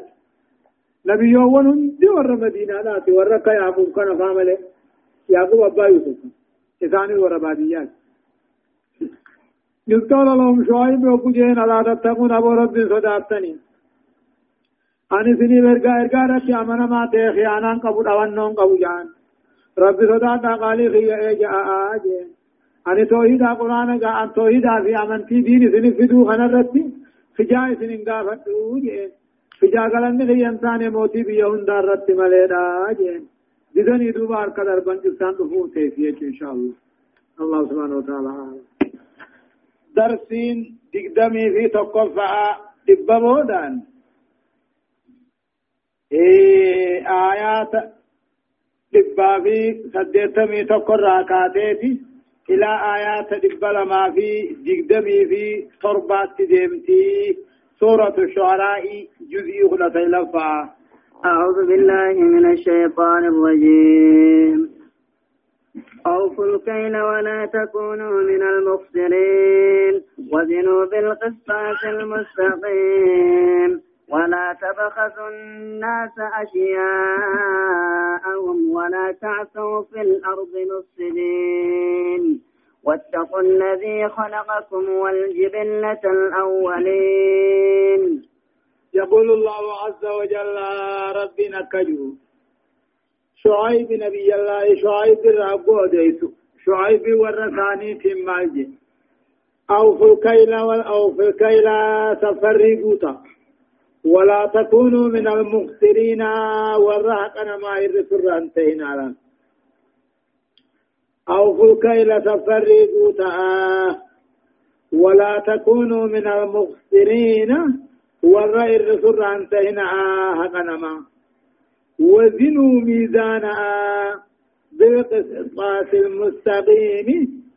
نبي يوون هندي ور مدينة لا ورك يعقوب كان فاملة. يعقوب أبا يوسف. إثاني ورباديات. إذ قال لهم شعيب جئين ألا تتقون أبو رب صداتني ani sini erga erga rati amana ma te khiyanan qabu dawannon qabu jan rabbi soda da qali khiya e ja aje ani tauhida qur'ana ga an tauhida fi amanti dini sini fidu khana rati fija sini ga fadu je fija galanne khiyan tane moti bi yahunda rati maleda je didani dubar kadar banjistan du fu te fi inshallah Allah subhanahu wa ta'ala درسين دقدمي في تقفع دبمودان إيه آيات دبا في سديتمي تقر راكاتيتي إلى آيات دبا لما في دقدمي في تربات ديمتي سورة الشعراء جزء غلطي لفا أعوذ بالله من الشيطان الرجيم. أوفوا الكيل ولا تكونوا من المخسرين. وزنوا بالقسطاس المستقيم. ولا تبخسوا الناس أشياءهم ولا تعثوا في الأرض مفسدين واتقوا الذي خلقكم والجبلة الأولين. يقول الله عز وجل ربنا كجو شعيب نبي الله شعيب الرب ديسو. شعيب ورثاني في مالجي أو في الكيل أو في الكيل تفرقوتا ولا تكونوا من المخسرين والرهقنا ما يرسل أنتين على. أو الكيل تفرقوا تعا ولا تكونوا من المخسرين والرأي الرسل أنتين حقنا ما. وزنوا ميزانا بالقسطاس المستقيم.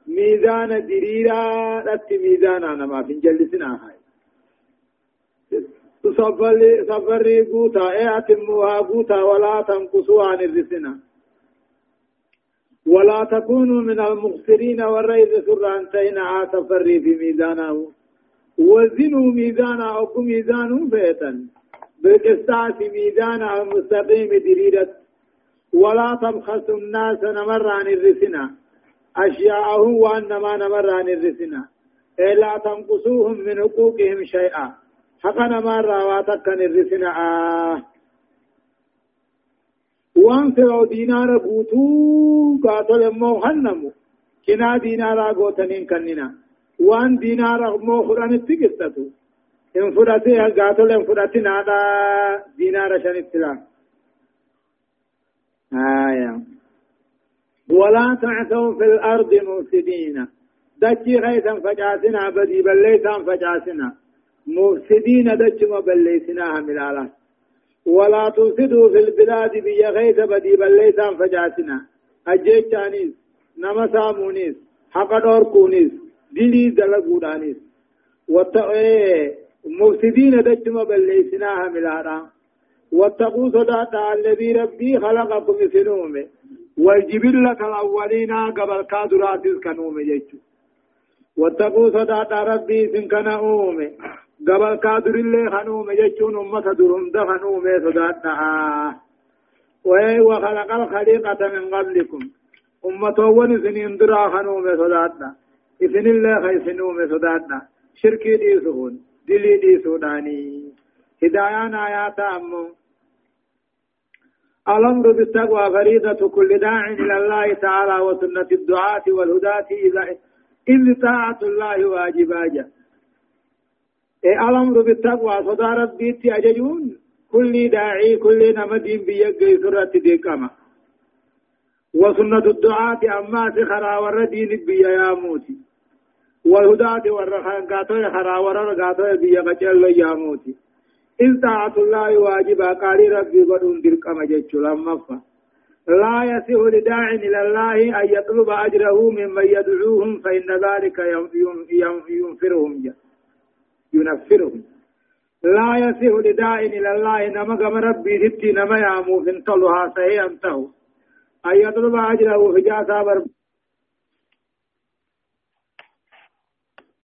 ميزان دريرا لت ميزانا نما في. جلسنا. هاي سفري قوتا اتموها قوتا ولا تنقصوا عن الرسنا ولا تكونوا من المخسرين والرئيس سران تينا سفري في ميزانه وزنوا ميزانا أو ميزان بيتا بالقسطاس ميزان المستقيم دريرة ولا تبخسوا الناس نمر عن الرسنا أشياءهم وأنما نمر عن الرسنا إلا تنقصوهم من حقوقهم شيئا حقنا ما راواتك كان الرسنا وان سرو دينار بوتو قاتل مو هنمو كنا دينارا قوتنين كننا وان دينار مو خران التقستتو ان فراتي قاتل ان فراتي نادا دينار شان ابتلا آية ولا تعثوا في الأرض مفسدين دكي غيثا فجاسنا بدي بل ليسا فجاسنا مفسدين دجما بليسناها من الله ولا تفسدوا في البلاد بيا غيث بدي بليسان فجاتنا. أجيتانيس نما سامونيس حق دور كونيس دلي دلقودانيس. واتقوا مفسدين دجما بليسناها من الله واتقوا صداتا الذي ربي خلقكم سنومه والجبلة الأولين قبل كادرات كنومه يجو واتقوا صداتا ربي سنكنا أومه قبل كادر اللي خنوم يجون أمة درهم دخنوم صداتها وخلق الخليقة من قبلكم أمتوون سنين درا خنوم صداتنا إذن الله خيسنوم صداتنا شركي ديسون دلي ديسوناني هدايان آيات أمو الأمر بالتقوى فريضة كل داع إلى الله تعالى وسنة الدعاة والهداة إذ طاعة الله واجباجا إيه الأمر بالتقوى صدارت بيتي أججون. كل داعي كل نمدين بيجي سورة ديكما وسنة الدعاة أما سخرا وردين بيا يا موتي. والهداة والرخان قاتل خرا ورر بيا قتل يا موتي. إن طاعة الله واجبا قال ربي بدون درقم جيتش لما لا يسه لداع إلى الله أن يطلب أجره ممن يدعوهم فإن ذلك ينفرهم ينفرهم. لا يسه لداع إلى الله نما قم ربي ستي نما يامو فانتلها سهي أنته أن يطلب أجره في جاسا